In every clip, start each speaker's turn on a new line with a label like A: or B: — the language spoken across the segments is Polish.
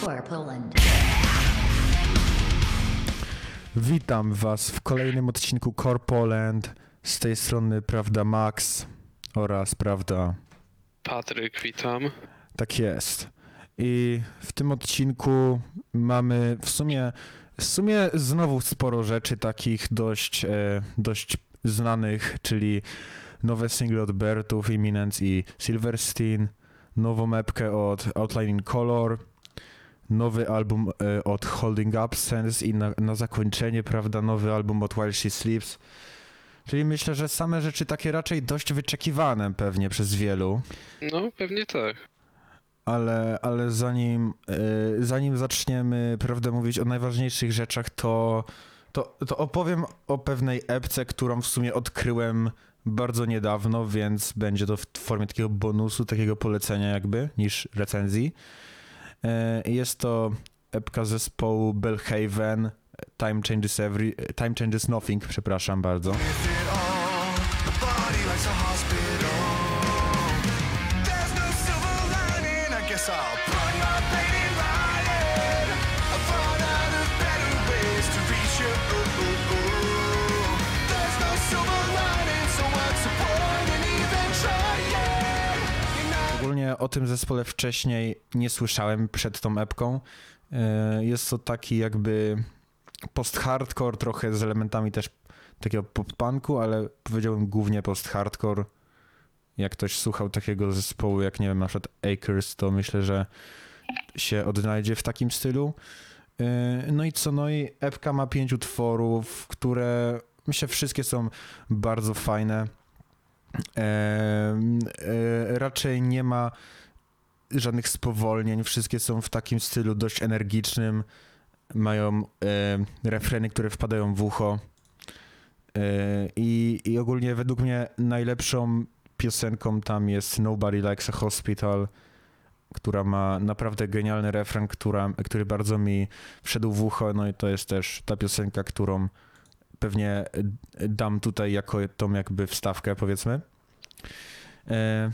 A: For Poland.
B: Witam Was w kolejnym odcinku Core Poland. Z tej strony Prawda Max oraz Prawda.
C: Patryk, witam.
B: Tak jest. I w tym odcinku mamy w sumie, w sumie znowu sporo rzeczy takich dość, e, dość znanych, czyli nowe single od Bertów, Imminence i Silverstein, nową epkę od Outlining Color, nowy album e, od Holding Absence i na, na zakończenie, prawda, nowy album od While She Sleeps. Czyli myślę, że same rzeczy takie raczej dość wyczekiwane pewnie przez wielu.
C: No, pewnie tak.
B: Ale, ale zanim, e, zanim zaczniemy, prawdę mówić o najważniejszych rzeczach, to, to, to opowiem o pewnej epce, którą w sumie odkryłem bardzo niedawno, więc będzie to w formie takiego bonusu, takiego polecenia jakby, niż recenzji. E, Jest to epka zespołu Bellhaven, Time Changes, Every, Time Changes Nothing, przepraszam bardzo. Ogólnie o tym zespole wcześniej nie słyszałem przed tą epką. E, Jest to taki jakby post-hardcore, trochę z elementami też takiego pop-punku, ale powiedziałbym głównie post-hardcore. Jak ktoś słuchał takiego zespołu, jak nie wiem, na przykład Acres, to myślę, że się odnajdzie w takim stylu. E, No i co, no i epka ma pięć utworów, które myślę wszystkie są bardzo fajne. E, raczej nie ma żadnych spowolnień, wszystkie są w takim stylu dość energicznym, mają refreny, które wpadają w ucho. E, i, i ogólnie według mnie najlepszą piosenką tam jest Nobody Likes a Hospital, która ma naprawdę genialny refren, która, który bardzo mi wszedł w ucho, no i to jest też ta piosenka, którą pewnie dam tutaj jako tą jakby wstawkę, powiedzmy. E,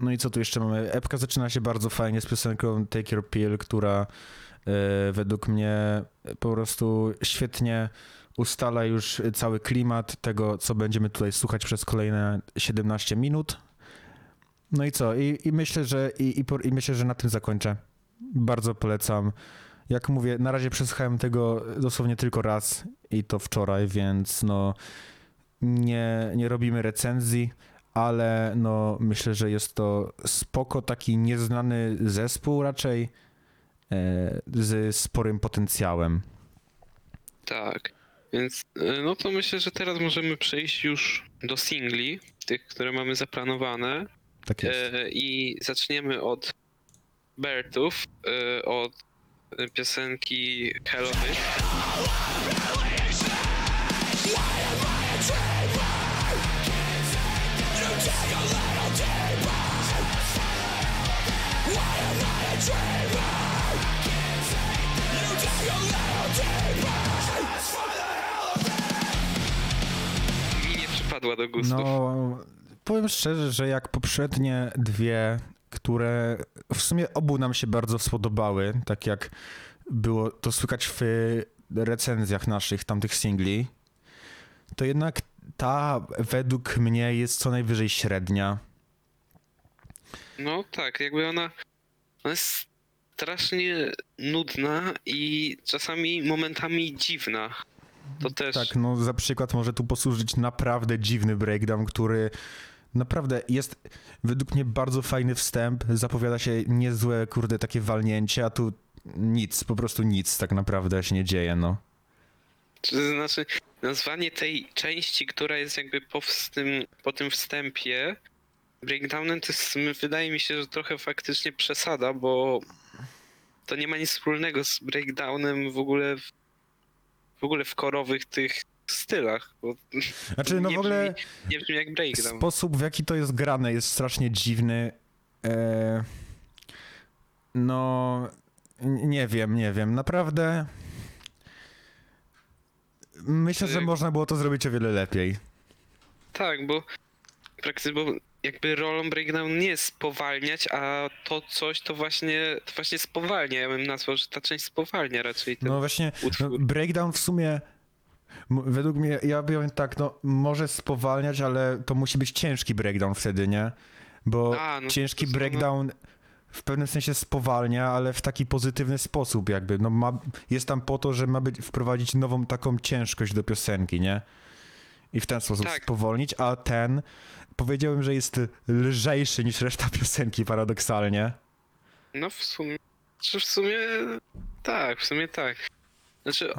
B: no i co tu jeszcze mamy? Epka zaczyna się bardzo fajnie z piosenką Take Your Pill, która e, według mnie po prostu świetnie ustala już cały klimat tego, co będziemy tutaj słuchać przez kolejne 17 minut. No i co? I, i myślę, że i, i, i myślę, że na tym zakończę. Bardzo polecam. Jak mówię, na razie przesłuchałem tego dosłownie tylko raz i to wczoraj, więc no nie, nie robimy recenzji, ale no myślę, że jest to spoko, taki nieznany zespół raczej e, z sporym potencjałem.
C: Tak. Więc, e, no to myślę, że teraz możemy przejść już do singli, tych, które mamy zaplanowane.
B: Tak jest.
C: E, I zaczniemy od Bertów, e, od piosenki Hello Bitch. Mi nie przypadła do gustu.
B: No, powiem szczerze, że jak poprzednie dwie, które w sumie obu nam się bardzo spodobały, tak jak było to słychać w recenzjach naszych tamtych singli, to jednak ta według mnie jest co najwyżej średnia.
C: No tak, jakby ona, ona jest strasznie nudna i czasami momentami dziwna. To też.
B: Tak, no za przykład może tu posłużyć naprawdę dziwny breakdown, który naprawdę jest według mnie bardzo fajny wstęp, zapowiada się niezłe, kurde, takie walnięcie, a tu nic, po prostu nic tak naprawdę się nie dzieje, no.
C: To znaczy, nazwanie tej części, która jest jakby po, wstym, po tym wstępie breakdownem, to jest, wydaje mi się, że trochę faktycznie przesada, bo to nie ma nic wspólnego z breakdownem w ogóle w, w ogóle w korowych tych stylach. Bo
B: Znaczy, no w ogóle
C: brzmi, nie brzmi jak breakdown.
B: sposób, w jaki to jest grane jest strasznie dziwny. E, no, nie wiem, nie wiem, naprawdę... Myślę, że
C: Y-
B: można było to zrobić o wiele lepiej.
C: Tak, bo praktycznie, bo jakby rolą breakdown nie jest spowalniać, a to coś to właśnie, to właśnie spowalnia. Ja bym nazwał, że ta część spowalnia raczej
B: No właśnie, no, breakdown w sumie, według mnie, ja powiem tak, no może spowalniać, ale to musi być ciężki breakdown wtedy, nie? Bo
C: A, no
B: ciężki breakdown w pewnym sensie spowalnia, ale w taki pozytywny sposób jakby, no ma, jest tam po to, że ma być, wprowadzić nową taką ciężkość do piosenki, nie? I w ten sposób
C: Tak.
B: spowolnić, a ten powiedziałbym, że jest lżejszy niż reszta piosenki paradoksalnie.
C: No w sumie, czy w sumie tak, w sumie tak. Znaczy,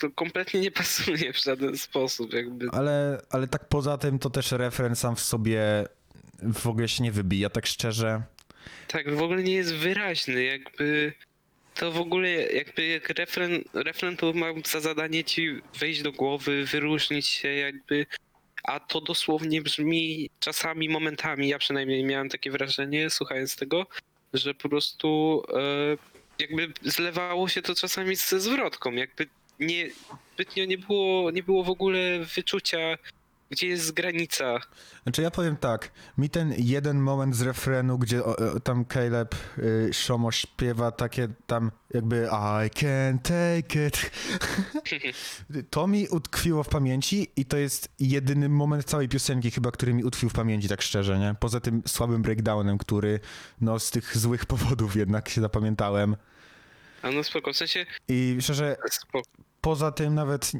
C: to kompletnie nie pasuje w żaden sposób, jakby.
B: Ale, ale tak poza tym to też refren sam w sobie w ogóle się nie wybija, tak szczerze.
C: Tak, w ogóle nie jest wyraźny, jakby to w ogóle jakby jak refren, refren to ma za zadanie ci wejść do głowy, wyróżnić się jakby, a to dosłownie brzmi czasami, momentami, ja przynajmniej miałem takie wrażenie słuchając tego, że po prostu e, jakby zlewało się to czasami ze zwrotką, jakby nie, zbytnio nie było, nie było w ogóle wyczucia, gdzie jest granica.
B: Znaczy ja powiem tak, mi ten jeden moment z refrenu, gdzie o, o, tam Caleb y, Shomo śpiewa takie tam jakby I can take it. to mi utkwiło w pamięci i to jest jedyny moment całej piosenki chyba, który mi utkwił w pamięci, tak szczerze, nie? Poza tym słabym breakdownem, który no z tych złych powodów jednak się zapamiętałem.
C: A no spoko, w sensie
B: I szczerze,
C: spoko.
B: Poza tym nawet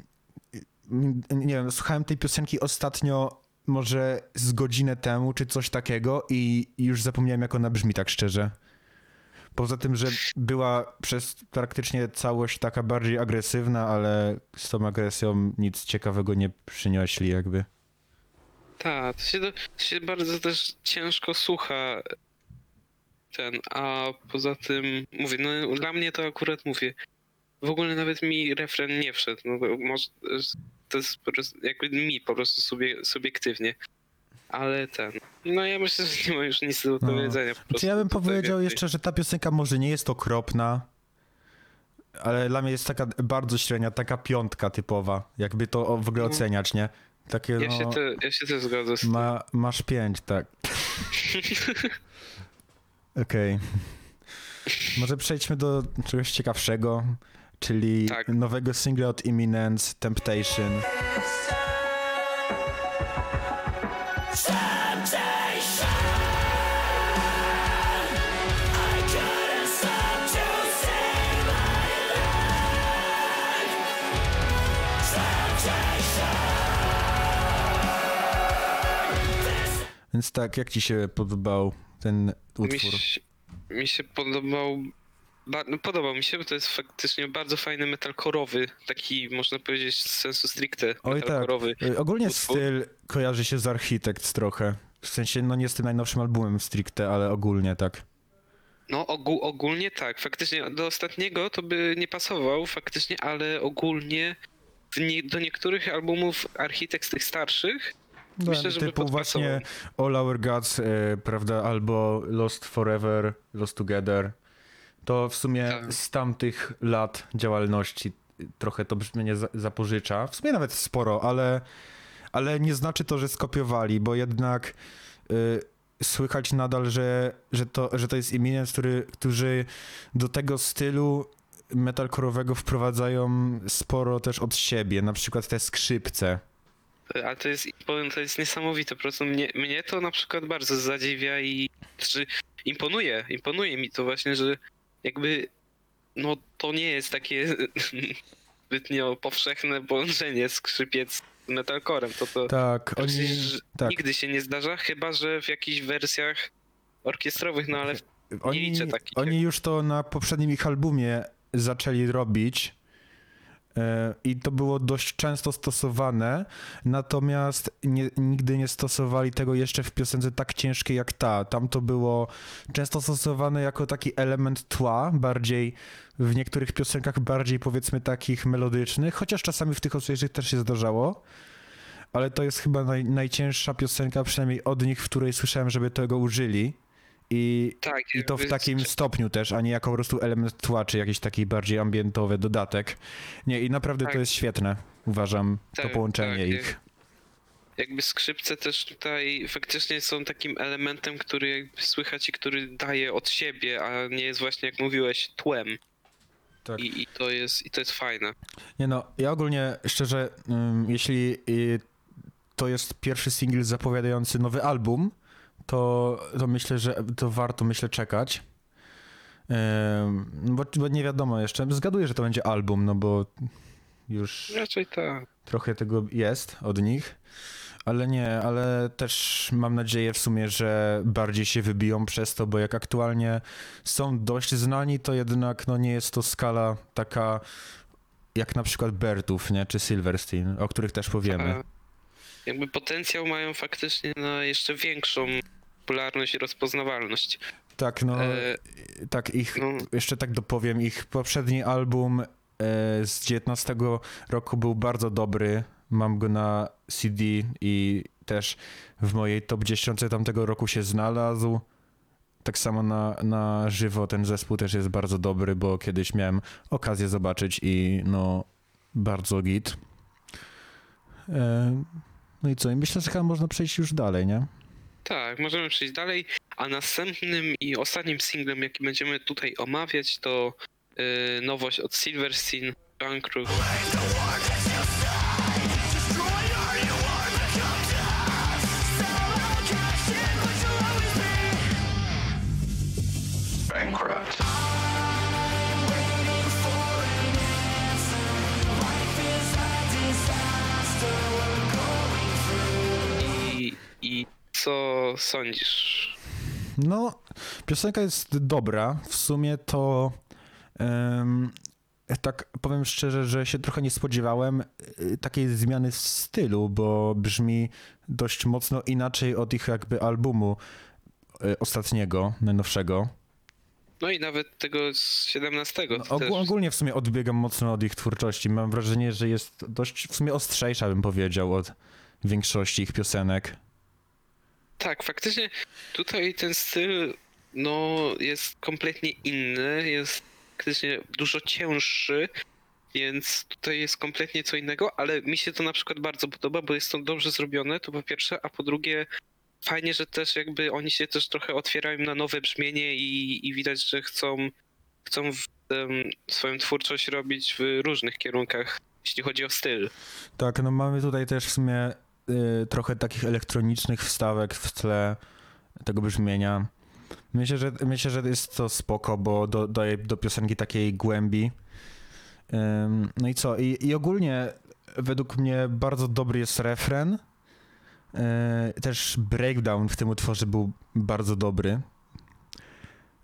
B: nie wiem, słuchałem tej piosenki ostatnio może z godzinę temu, czy coś takiego i już zapomniałem, jak ona brzmi, tak szczerze. Poza tym, że była przez praktycznie całość taka bardziej agresywna, ale z tą agresją nic ciekawego nie przynieśli jakby.
C: Tak, to się, do- to się bardzo też ciężko słucha ten, a poza tym mówię, no dla mnie to akurat mówię, w ogóle nawet mi refren nie wszedł, no bo może to jest po prostu, jakby mi po prostu sobie, subiektywnie, ale ten, no ja myślę, że nie ma już nic do powiedzenia po
B: Czy
C: prostu.
B: ja bym powiedział
C: więcej.
B: jeszcze, że ta piosenka może nie jest okropna, ale dla mnie jest taka bardzo średnia, taka piątka typowa, jakby to w ogóle
C: No.
B: oceniać, nie? Takie
C: Ja
B: no...
C: się, te, ja się też zgodzę z tym.
B: Ma, masz pięć, tak. Okej. Może przejdźmy do czegoś ciekawszego, czyli
C: Tak.
B: nowego singla od Imminence, Temptation. Więc tak, jak ci się podobał ten
C: Mi
B: utwór?
C: się, mi się podobał. Ba, no podobał mi się, bo to jest faktycznie bardzo fajny metalkorowy, taki można powiedzieć z sensu stricte
B: Oj tak,
C: metalkorowy.
B: Y, ogólnie
C: utwór.
B: styl kojarzy się z Architects trochę. W sensie, no nie z tym najnowszym albumem stricte, ale ogólnie tak.
C: No ogół, ogólnie tak, faktycznie do ostatniego to by nie pasował faktycznie, ale ogólnie w nie, do niektórych albumów Architekt tych starszych
B: No,
C: myślę, że by
B: typu
C: podpasował.
B: właśnie All Our Gods, y, prawda, albo Lost Forever, Lost Together. To w sumie
C: Tak.
B: z tamtych lat działalności trochę to brzmienie za- zapożycza. W sumie nawet sporo, ale, ale nie znaczy to, że skopiowali, bo jednak y, słychać nadal, że, że, to, że to jest Imminence, który, którzy do tego stylu metalcore'owego wprowadzają sporo też od siebie, na przykład te skrzypce.
C: Ale to jest, powiem, to jest niesamowite. Po prostu mnie, mnie to na przykład bardzo zadziwia i czy imponuje. Imponuje mi to właśnie, że jakby no to nie jest takie zbytnio powszechne połączenie skrzypiec z metalcorem. To to
B: Tak, oni... tak.
C: nigdy się nie zdarza, chyba że w jakichś wersjach orkiestrowych, no ale
B: Oni,
C: liczę takich
B: oni już to na poprzednim ich albumie zaczęli robić i to było dość często stosowane, natomiast nie, nigdy nie stosowali tego jeszcze w piosence tak ciężkiej jak ta. Tam to było często stosowane jako taki element tła, bardziej w niektórych piosenkach bardziej powiedzmy takich melodycznych, chociaż czasami w tych ostrzejszych też się zdarzało. Ale to jest chyba naj, najcięższa piosenka, przynajmniej od nich, w której słyszałem, żeby tego użyli. I,
C: tak.
B: i to w takim
C: skrzy-
B: stopniu też, a nie jako po prostu element tła, czy jakiś taki bardziej ambientowy dodatek. Nie, i naprawdę
C: Tak.
B: to jest świetne, uważam, to
C: Tak,
B: połączenie
C: tak,
B: ich.
C: jakby skrzypce też tutaj faktycznie są takim elementem, który jakby słychać i który daje od siebie, a nie jest właśnie, jak mówiłeś, tłem.
B: Tak.
C: I, i, to, jest, I to jest fajne.
B: Nie no, ja ogólnie szczerze, ym, jeśli y, to jest pierwszy singiel zapowiadający nowy album, to, to myślę, że to warto, myślę, czekać. Bo, bo nie wiadomo jeszcze. Zgaduję, że to będzie album, no bo już
C: Raczej tak.
B: trochę tego jest od nich. Ale nie, ale też mam nadzieję w sumie, że bardziej się wybiją przez to, bo jak aktualnie są dość znani, to jednak no nie jest to skala taka jak na przykład Bertów, nie, czy Silverstein, o których też powiemy.
C: A jakby potencjał mają faktycznie na jeszcze większą popularność i rozpoznawalność.
B: Tak, no,
C: E,
B: tak ich,
C: no,
B: jeszcze tak dopowiem, ich poprzedni album e, z 19 roku był bardzo dobry. Mam go na CD i też w mojej top 10 tamtego roku się znalazł. Tak samo na, na żywo ten zespół też jest bardzo dobry, bo kiedyś miałem okazję zobaczyć i no bardzo git. E, no i co? I myślę, że chyba można przejść już dalej, nie?
C: Tak, możemy przejść dalej. A następnym i ostatnim singlem, jaki będziemy tutaj omawiać, to y, nowość od Silverstein. Bankrupt. Co sądzisz?
B: No, piosenka jest dobra. W sumie to em, tak powiem szczerze, że się trochę nie spodziewałem y, takiej zmiany w stylu, bo brzmi dość mocno inaczej od ich jakby albumu y, ostatniego, najnowszego.
C: No i nawet tego z 17
B: No, ogólnie w sumie odbiegam mocno od ich twórczości. Mam wrażenie, że jest dość w sumie ostrzejsza, bym powiedział, od większości ich piosenek.
C: Tak, faktycznie tutaj ten styl no, jest kompletnie inny, jest faktycznie dużo cięższy, więc tutaj jest kompletnie co innego, ale mi się to na przykład bardzo podoba, bo jest to dobrze zrobione, to po pierwsze, a po drugie fajnie, że też jakby oni się też trochę otwierają na nowe brzmienie i, i widać, że chcą, chcą w, em, swoją twórczość robić w różnych kierunkach, jeśli chodzi o styl.
B: Tak, no mamy tutaj też w sumie y, trochę takich elektronicznych wstawek w tle tego brzmienia. Myślę, że, myślę, że jest to spoko, bo do, daje do piosenki takiej głębi. No i co? I, I ogólnie według mnie bardzo dobry jest refren. Y, też breakdown w tym utworze był bardzo dobry.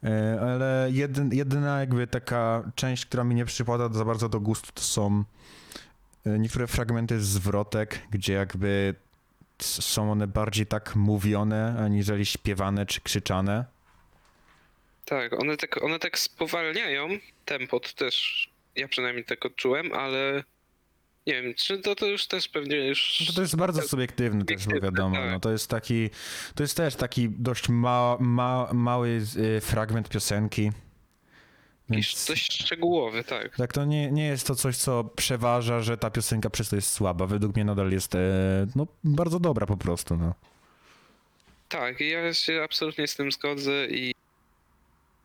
B: Y, Ale jedyn, jedyna jakby taka część, która mi nie przypada za bardzo do gustu, to są niektóre fragmenty zwrotek, gdzie jakby są one bardziej tak mówione, aniżeli śpiewane czy krzyczane.
C: Tak, one tak, one tak spowalniają tempo, to też ja przynajmniej tak odczułem, ale nie wiem, czy to, to już też pewnie już...
B: No to, jest bardzo subiektywne też, bo wiadomo.
C: tak.
B: No to jest taki, to jest też taki dość ma, ma, mały y, fragment piosenki.
C: Jakiś
B: Więc
C: dość szczegółowy, tak.
B: tak, to nie, nie jest to coś, co przeważa, że ta piosenka przez to jest słaba. Według mnie nadal jest e, no, bardzo dobra po prostu. No.
C: Tak, ja się absolutnie z tym zgodzę i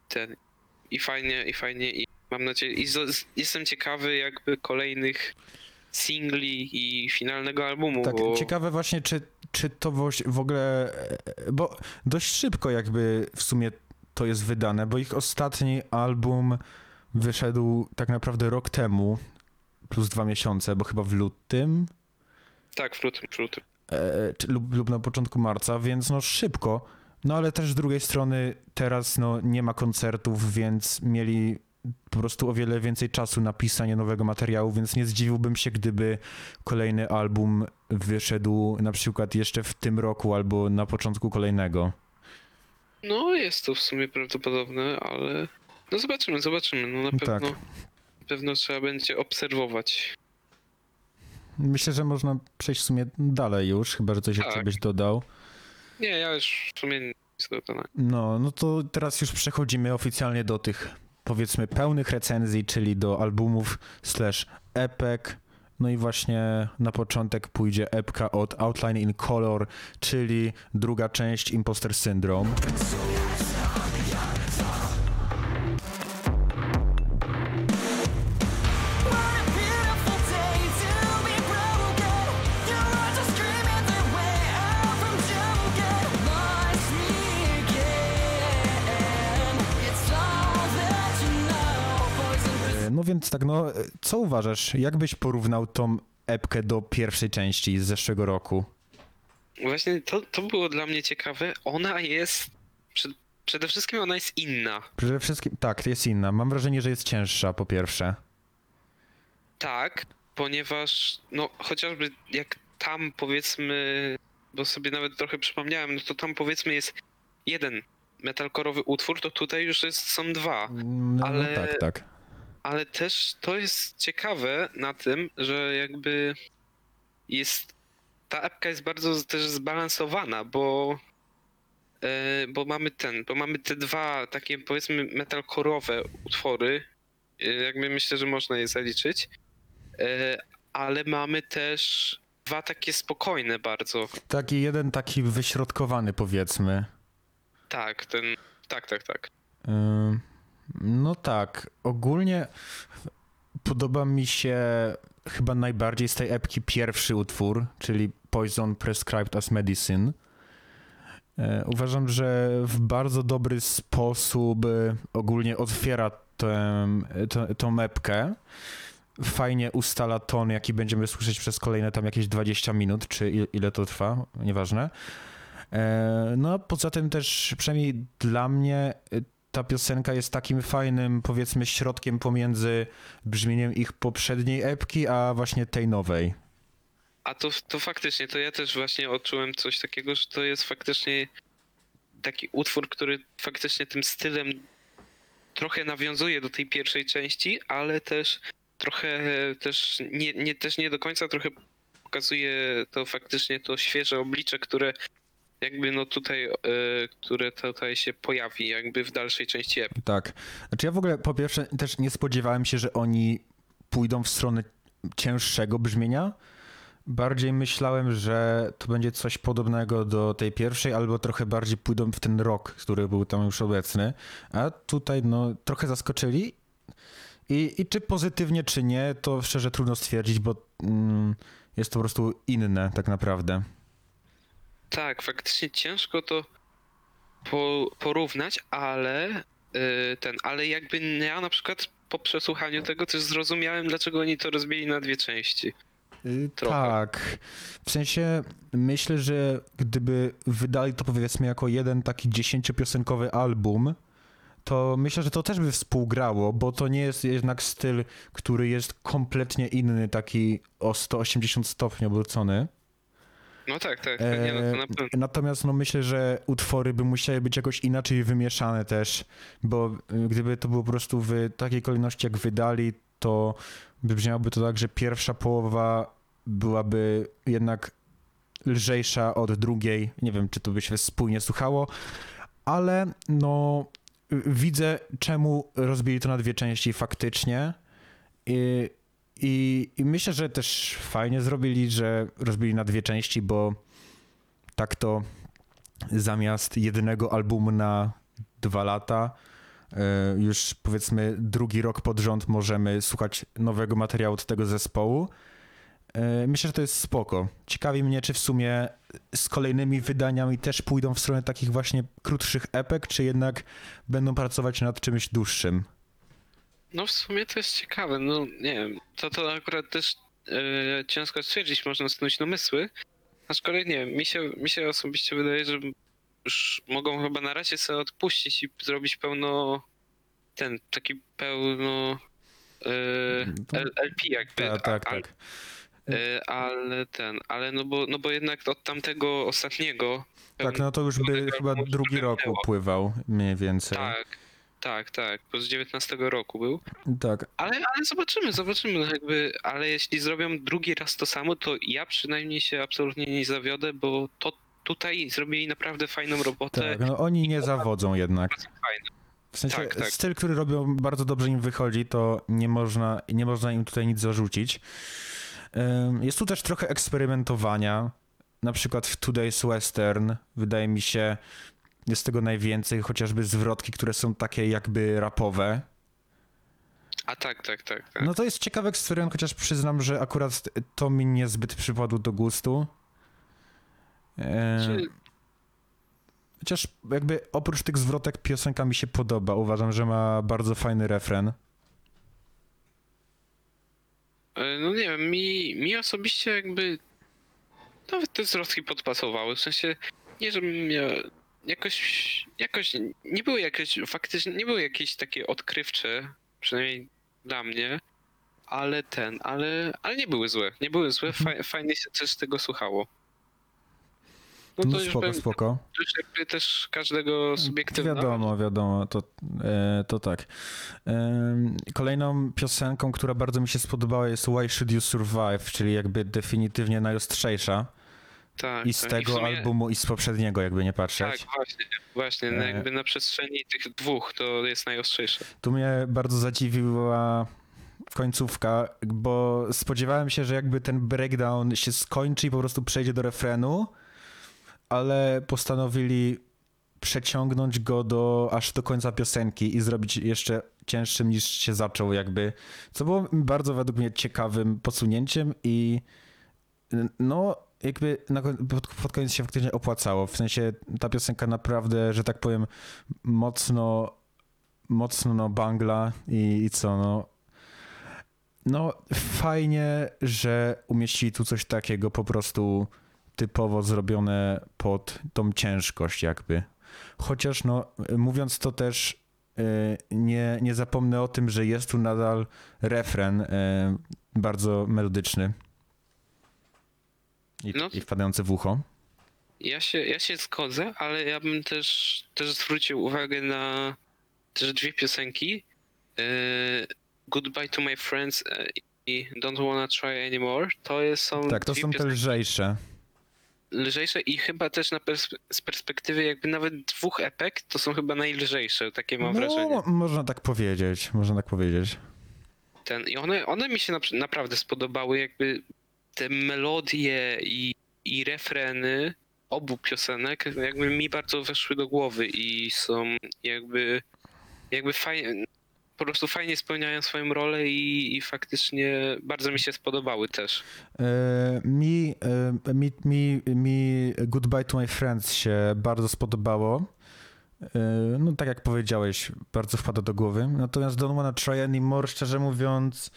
C: ten, i fajnie, i fajnie, i mam nadzieję, i z, jestem ciekawy jakby kolejnych singli i finalnego albumu,
B: Tak,
C: bo...
B: ciekawe właśnie, czy, czy to w ogóle, e, bo dość szybko jakby w sumie to jest wydane, bo ich ostatni album wyszedł tak naprawdę rok temu, plus dwa miesiące, bo chyba w lutym
C: Tak, w lutym, w lutym.
B: e, czy, lub, lub na początku marca, więc no szybko. No ale też z drugiej strony teraz no nie ma koncertów, więc mieli po prostu o wiele więcej czasu na pisanie nowego materiału, więc nie zdziwiłbym się, gdyby kolejny album wyszedł na przykład jeszcze w tym roku albo na początku kolejnego.
C: No, jest to w sumie prawdopodobne, ale no zobaczymy, zobaczymy, no na
B: Tak.
C: pewno, na pewno trzeba będzie obserwować.
B: Myślę, że można przejść w sumie dalej już, chyba że coś jeszcze
C: Tak.
B: byś dodał.
C: Nie, ja już w sumie nic do dodania.
B: No, no to teraz już przechodzimy oficjalnie do tych, powiedzmy, pełnych recenzji, czyli do albumów slash epek No i właśnie na początek pójdzie epka od Outline in Color, czyli druga część Imposter Syndrome. Więc tak, no co uważasz? Jak byś porównał tą epkę do pierwszej części z zeszłego roku?
C: Właśnie to, to było dla mnie ciekawe. Ona jest. Przed, przede wszystkim ona jest inna.
B: Przede wszystkim, tak, jest inna. Mam wrażenie, że jest cięższa po pierwsze.
C: Tak, ponieważ no chociażby jak tam powiedzmy, bo sobie nawet trochę przypomniałem, no to tam powiedzmy jest jeden metalkorowy utwór, to tutaj już jest, są dwa.
B: No,
C: Ale-
B: no tak, tak.
C: Ale też to jest ciekawe na tym, że jakby jest. Ta epka jest bardzo też zbalansowana, bo. e, bo mamy ten, bo mamy te dwa takie powiedzmy metalkorowe utwory. e, jakby myślę, że można je zaliczyć. E, ale mamy też dwa takie spokojne bardzo.
B: Taki jeden taki wyśrodkowany powiedzmy.
C: Tak, ten. Tak, tak, tak.
B: No tak, ogólnie podoba mi się chyba najbardziej z tej epki pierwszy utwór, czyli Poison Prescribed as Medicine. E, Uważam, że w bardzo dobry sposób ogólnie otwiera tę, tę, tą epkę. Fajnie ustala ton, jaki będziemy słyszeć przez kolejne tam jakieś 20 minut, czy il- ile to trwa, nieważne. E, No a poza tym też, przynajmniej dla mnie, ta piosenka jest takim fajnym, powiedzmy, środkiem pomiędzy brzmieniem ich poprzedniej epki, a właśnie tej nowej.
C: A to, to faktycznie, to ja też właśnie odczułem coś takiego, że to jest faktycznie taki utwór, który faktycznie tym stylem trochę nawiązuje do tej pierwszej części, ale też trochę też nie, nie, też nie do końca trochę pokazuje to faktycznie to świeże oblicze, które jakby no tutaj, e, które tutaj się pojawi jakby w dalszej części epki.
B: Tak. Znaczy ja w ogóle po pierwsze też nie spodziewałem się, że oni pójdą w stronę cięższego brzmienia. Bardziej myślałem, że to będzie coś podobnego do tej pierwszej, albo trochę bardziej pójdą w ten rok, który był tam już obecny. A tutaj no trochę zaskoczyli. I, i czy pozytywnie, czy nie, to szczerze trudno stwierdzić, bo mm, jest to po prostu inne tak naprawdę.
C: Tak, faktycznie ciężko to po, porównać, ale y, ten, ale jakby ja na przykład po przesłuchaniu tego też zrozumiałem, dlaczego oni to rozbili na dwie części.
B: Y,
C: Trochę.
B: Tak. W sensie myślę, że gdyby wydali to powiedzmy jako jeden taki dziesięciopiosenkowy album, to myślę, że to też by współgrało, bo to nie jest jednak styl, który jest kompletnie inny, taki o 180 stopni obrócony.
C: No tak, tak, tak nie, no to na
B: E,
C: pewno.
B: Natomiast no myślę, że utwory by musiały być jakoś inaczej wymieszane też, bo y, gdyby to było po prostu w takiej kolejności jak wydali, to by brzmiałoby to tak, że pierwsza połowa byłaby jednak lżejsza od drugiej. Nie wiem, czy to by się spójnie słuchało, ale no widzę, czemu rozbili to na dwie części faktycznie. I, i, I myślę, że też fajnie zrobili, że rozbili na dwie części, bo tak to zamiast jednego albumu na dwa lata, e, już powiedzmy drugi rok pod rząd możemy słuchać nowego materiału od tego zespołu. E, Myślę, że to jest spoko. Ciekawi mnie, czy w sumie z kolejnymi wydaniami też pójdą w stronę takich właśnie krótszych epek, czy jednak będą pracować nad czymś dłuższym.
C: No w sumie to jest ciekawe, no nie wiem, to to akurat też e, ciężko stwierdzić, można snuć domysły, aczkolwiek nie wiem, mi się, mi się osobiście wydaje, że już mogą chyba na razie sobie odpuścić i zrobić pełno, ten, taki pełno e,
B: To-
C: L- LP jakby,
B: Tak, tak, tak.
C: E, ale ten, ale no bo, no bo jednak od tamtego ostatniego.
B: Tak, no to już by chyba drugi rok upływał mniej więcej.
C: Tak, tak, tak, bo z 19 roku był.
B: tak.
C: Ale, ale zobaczymy, zobaczymy, no jakby, ale jeśli zrobią drugi raz to samo, to ja przynajmniej się absolutnie nie zawiodę, bo to tutaj zrobili naprawdę fajną robotę.
B: Tak, no oni nie zawodzą jednak.
C: Fajne.
B: W sensie
C: Tak, tak.
B: styl, który robią, bardzo dobrze im wychodzi, to nie można, nie można im tutaj nic zarzucić. Jest tu też trochę eksperymentowania. Na przykład w Today's Western, wydaje mi się, jest tego najwięcej, chociażby zwrotki, które są takie jakby rapowe.
C: A tak, tak, tak. tak.
B: No to jest ciekawy eksperyment, chociaż przyznam, że akurat to mi niezbyt przypadło do gustu. E,
C: Czy-
B: Chociaż jakby oprócz tych zwrotek piosenka mi się podoba. Uważam, że ma bardzo fajny refren.
C: E, No nie wiem, mi, mi osobiście jakby nawet te zwrotki podpasowały. W sensie nie, żebym miał jakoś, jakoś nie były jakieś, faktycznie nie były jakieś takie odkrywcze, przynajmniej dla mnie, ale ten, ale, ale nie były złe. Nie były złe,
B: Mhm.
C: fa, fajnie się też tego słuchało. No
B: No,
C: to już
B: spoko,
C: bym,
B: spoko.
C: już jakby też każdego subiektywna.
B: Wiadomo, wiadomo, to, e, to tak. Kolejną piosenką, która bardzo mi się spodobała jest Why Should You Survive, czyli jakby definitywnie najostrzejsza.
C: Tak,
B: I z
C: tak.
B: tego
C: w sumie-
B: albumu, i z poprzedniego, jakby nie patrzeć.
C: Tak, właśnie, właśnie. no
B: E,
C: Jakby na przestrzeni tych dwóch to jest najostrzejsze.
B: Tu mnie bardzo zadziwiła końcówka, bo spodziewałem się, że jakby ten breakdown się skończy i po prostu przejdzie do refrenu, ale postanowili przeciągnąć go do, aż do końca piosenki i zrobić jeszcze cięższym niż się zaczął jakby, co było bardzo według mnie ciekawym posunięciem i no jakby na, pod koniec się faktycznie opłacało, w sensie ta piosenka naprawdę, że tak powiem, mocno mocno no bangla i, i co no. No fajnie, że umieścili tu coś takiego po prostu typowo zrobione pod tą ciężkość jakby. Chociaż no mówiąc to też y, nie, nie zapomnę o tym, że jest tu nadal refren y, bardzo melodyczny i,
C: No.
B: i wpadający w ucho.
C: Ja się, ja się zgodzę, ale ja bym też, też zwrócił uwagę na też dwie piosenki. E, Goodbye to my friends e, i Don't wanna try anymore. To jest, są
B: Tak, to są te lżejsze.
C: lżejsze i chyba też na z perspektywy jakby nawet dwóch epek to są chyba najlżejsze, takie mam wrażenie.
B: No, można tak powiedzieć, można tak powiedzieć.
C: Ten, I one, one mi się napr- naprawdę spodobały, jakby te melodie i, i refreny obu piosenek jakby mi bardzo weszły do głowy i są jakby jakby fajnie, po prostu fajnie spełniają swoją rolę i, i faktycznie bardzo mi się spodobały też.
B: E, Mi, e, mi, mi, mi Goodbye to My Friends się bardzo spodobało. E, No tak jak powiedziałeś, bardzo wpada do głowy. Natomiast Don't Wanna Try Anymore, szczerze mówiąc,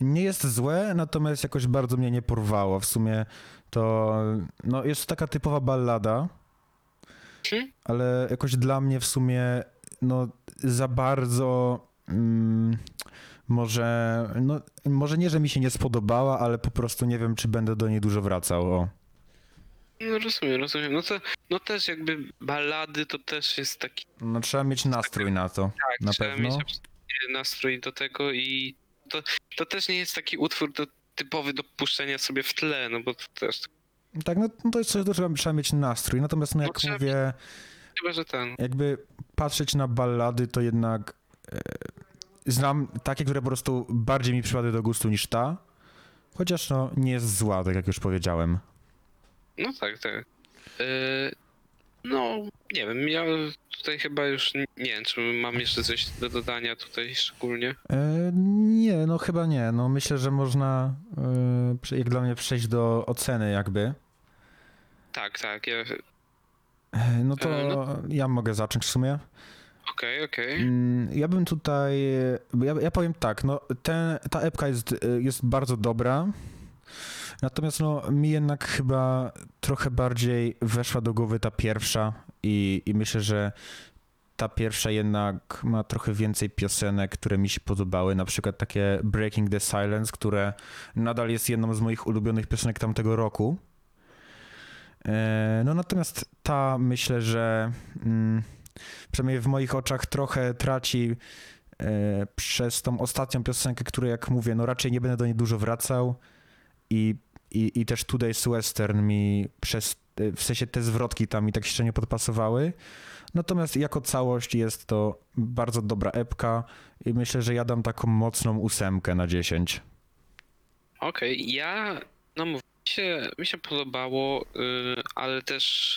B: nie jest złe, natomiast jakoś bardzo mnie nie porwało. W sumie to no, jest to taka typowa ballada,
C: Hmm?
B: ale jakoś dla mnie w sumie no, za bardzo mm, może, no, może nie, że mi się nie spodobała, ale po prostu nie wiem, czy będę do niej dużo wracał. O.
C: No rozumiem, rozumiem. No to no też jakby ballady to też jest taki
B: No, trzeba mieć nastrój na to,
C: tak,
B: na
C: trzeba
B: pewno.
C: mieć nastrój do tego i to, to też nie jest taki utwór do, typowy do puszczenia sobie w tle, no bo to też
B: Tak, no, no to jest coś, do czego trzeba mieć nastrój. Natomiast, no,
C: No,
B: jak
C: trzeba
B: mówię,
C: chyba, że ten.
B: jakby patrzeć na ballady, to jednak e, znam takie, które po prostu bardziej mi przypadły do gustu niż ta. Chociaż no, nie jest zła, tak jak już powiedziałem.
C: No tak, tak. Yy, no, nie wiem, ja tutaj chyba już nie wiem, czy mam jeszcze coś do dodania tutaj szczególnie.
B: E, nie, no chyba nie. No myślę, że można, e, jak dla mnie, przejść do oceny jakby.
C: Tak, tak, ja...
B: E, no to
C: E, no.
B: ja mogę zacząć w sumie.
C: Okej, okej.
B: Mm, Ja bym tutaj, ja, ja powiem tak, no ten, ta epka jest, e, jest bardzo dobra, natomiast no mi jednak chyba trochę bardziej weszła do głowy ta pierwsza i, i myślę, że ta pierwsza jednak ma trochę więcej piosenek, które mi się podobały, na przykład takie Breaking the Silence, które nadal jest jedną z moich ulubionych piosenek tamtego roku. E, No natomiast ta myślę, że mm, przynajmniej w moich oczach trochę traci e, przez tą ostatnią piosenkę, której jak mówię, no raczej nie będę do niej dużo wracał i, i, i też Today's Western mi przez, w sensie te zwrotki tam mi tak średnio podpasowały. Natomiast jako całość jest to bardzo dobra epka i myślę, że ja dam taką mocną ósemkę na 10.
C: Okej, ja, no mi się, mi się podobało, y, ale też,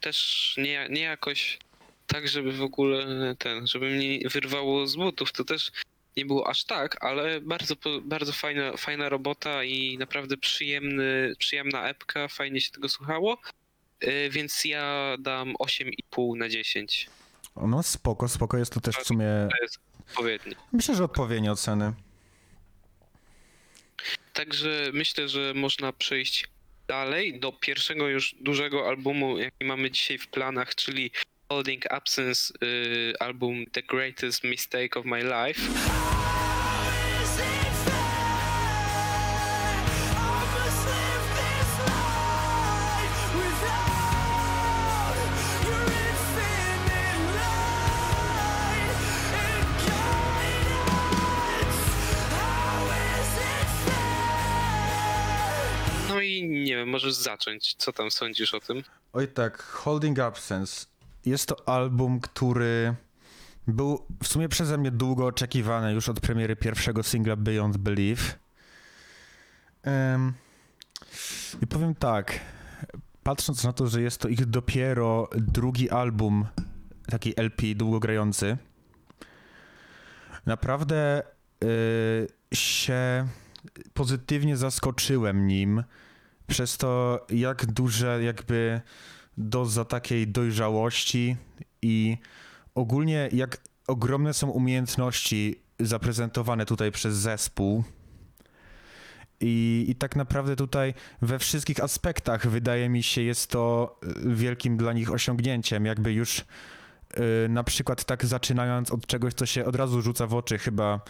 C: też nie, nie jakoś tak, żeby w ogóle ten, żeby mnie wyrwało z butów, to też nie było aż tak, ale bardzo, bardzo fajna, fajna robota i naprawdę przyjemny, przyjemna epka, fajnie się tego słuchało, y, więc ja dam 8,5 na 10.
B: No spoko, spoko, jest to też w sumie,
C: To jest odpowiednie.
B: myślę, że odpowiednie oceny.
C: Także myślę, że można przejść dalej do pierwszego już dużego albumu, jaki mamy dzisiaj w planach, czyli Holding Absence, y, album The Greatest Mistake of My Life. No i nie wiem, możesz zacząć. Co tam sądzisz o tym?
B: Oj tak, Holding Absence. Jest to album, który był w sumie przeze mnie długo oczekiwany już od premiery pierwszego singla Beyond Belief. Em, I powiem tak, patrząc na to, że jest to ich dopiero drugi album, taki LP długogrający, naprawdę y, się pozytywnie zaskoczyłem nim przez to, jak duże jakby doza takiej dojrzałości i ogólnie jak ogromne są umiejętności zaprezentowane tutaj przez zespół. I, I tak naprawdę tutaj we wszystkich aspektach wydaje mi się jest to y, wielkim dla nich osiągnięciem. Jakby już y, na przykład tak zaczynając od czegoś, co się od razu rzuca w oczy chyba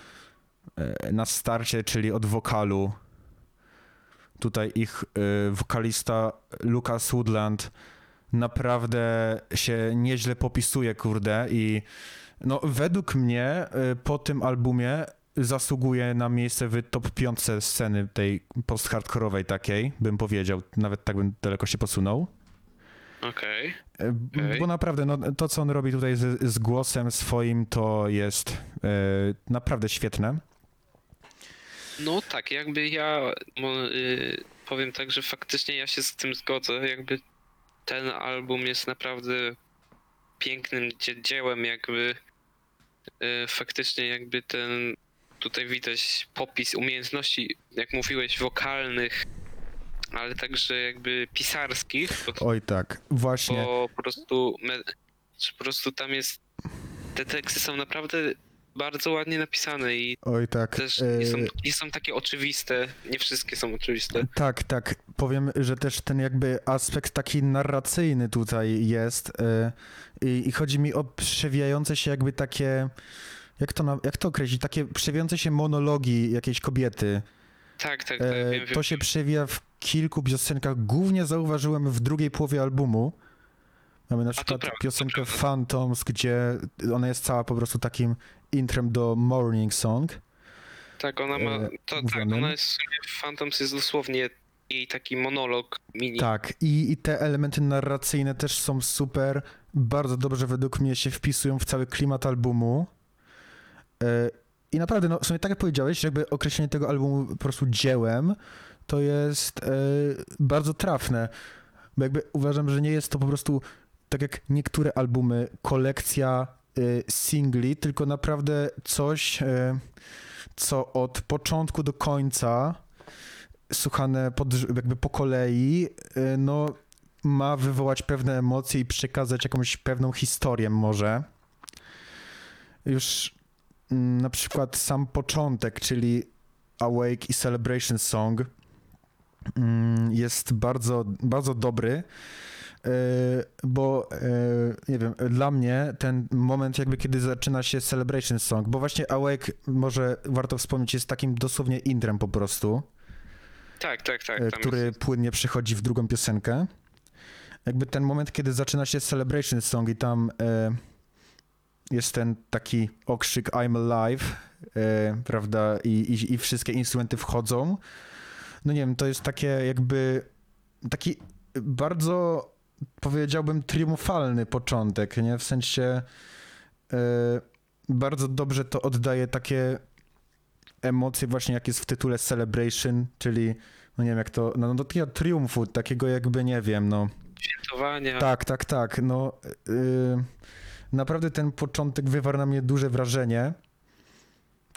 B: y, na starcie, czyli od wokalu. Tutaj ich wokalista Lucas Woodland naprawdę się nieźle popisuje, kurde, i no według mnie y, po tym albumie zasługuje na miejsce w top 5 sceny tej post-hardkorowej takiej, bym powiedział, nawet tak bym daleko się posunął.
C: Okej.
B: Y, b-
C: Okej.
B: Bo naprawdę, no, to co on robi tutaj z, z głosem swoim, to jest y, naprawdę świetne.
C: No tak, jakby ja y, powiem tak, że faktycznie ja się z tym zgodzę. Jakby ten album jest naprawdę pięknym dzie- dziełem, jakby y, faktycznie jakby ten tutaj widać popis umiejętności, jak mówiłeś, wokalnych, ale także jakby pisarskich, bo,
B: Oj tak, właśnie.
C: bo po prostu me- po prostu tam jest te teksty są naprawdę bardzo ładnie napisane i
B: Oj tak.
C: też nie są,
B: y,
C: nie są takie oczywiste, nie wszystkie są oczywiste.
B: Tak, tak. Powiem, że też ten jakby aspekt taki narracyjny tutaj jest y, i, i chodzi mi o przewijające się jakby takie, jak to, na, jak to określić, takie przewijające się monologi jakiejś kobiety.
C: Tak, tak, tak,
B: E,
C: wiem, wiem.
B: to się przewija w kilku piosenkach. Głównie zauważyłem w drugiej połowie albumu. Mamy na przykład
C: prawda, to
B: piosenkę
C: prawda.
B: Phantoms, gdzie ona jest cała po prostu takim intrem do Morning Song.
C: Tak, ona ma,
B: e,
C: to, tak, ona jest w Phantoms jest dosłownie jej taki monolog mini.
B: Tak, i, i te elementy narracyjne też są super. Bardzo dobrze według mnie się wpisują w cały klimat albumu. E, I naprawdę, no, w sumie tak jak powiedziałeś, jakby określenie tego albumu po prostu dziełem, to jest e, bardzo trafne. Bo jakby uważam, że nie jest to po prostu, tak jak niektóre albumy, kolekcja e, singli, tylko naprawdę coś, e, co od początku do końca słuchane pod, jakby po kolei, y, no ma wywołać pewne emocje i przekazać jakąś pewną historię może. Już mm, na przykład sam początek, czyli Awake i Celebration Song mm, jest bardzo, bardzo dobry, y, bo y, nie wiem, dla mnie ten moment jakby kiedy zaczyna się Celebration Song, bo właśnie Awake może warto wspomnieć jest takim dosłownie intrem po prostu
C: tak, tak, tak. Tam
B: który
C: jest,
B: płynnie przechodzi w drugą piosenkę. Jakby ten moment, kiedy zaczyna się Celebration Song i tam jest ten taki okrzyk I'm alive, prawda, I, i, i wszystkie instrumenty wchodzą. No nie wiem, to jest takie jakby taki bardzo powiedziałbym triumfalny początek, nie? W sensie e, bardzo dobrze to oddaje takie emocje właśnie jak jest w tytule Celebration, czyli no nie wiem jak to, no do takiego triumfu, takiego jakby nie wiem, no
C: Świętowania.
B: tak, tak, tak. No, yy, naprawdę ten początek wywarł na mnie duże wrażenie.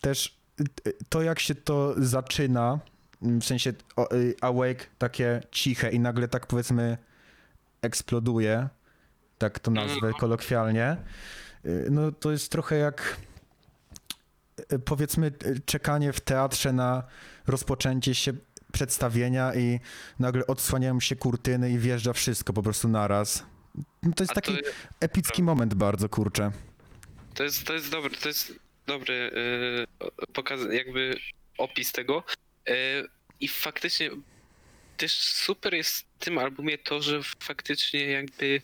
B: Też yy, to, jak się to zaczyna, w sensie yy, Awake takie ciche i nagle tak powiedzmy eksploduje, tak to nazwę kolokwialnie, yy, no to jest trochę jak yy, powiedzmy yy, czekanie w teatrze na rozpoczęcie się przedstawienia i nagle odsłaniają się kurtyny i wjeżdża wszystko po prostu naraz. No to jest
C: A to,
B: taki epicki moment bardzo, kurczę.
C: to jest, to jest dobry, to jest dobry yy, pokaz, jakby opis tego. Yy, I faktycznie też super jest w tym albumie to, że faktycznie jakby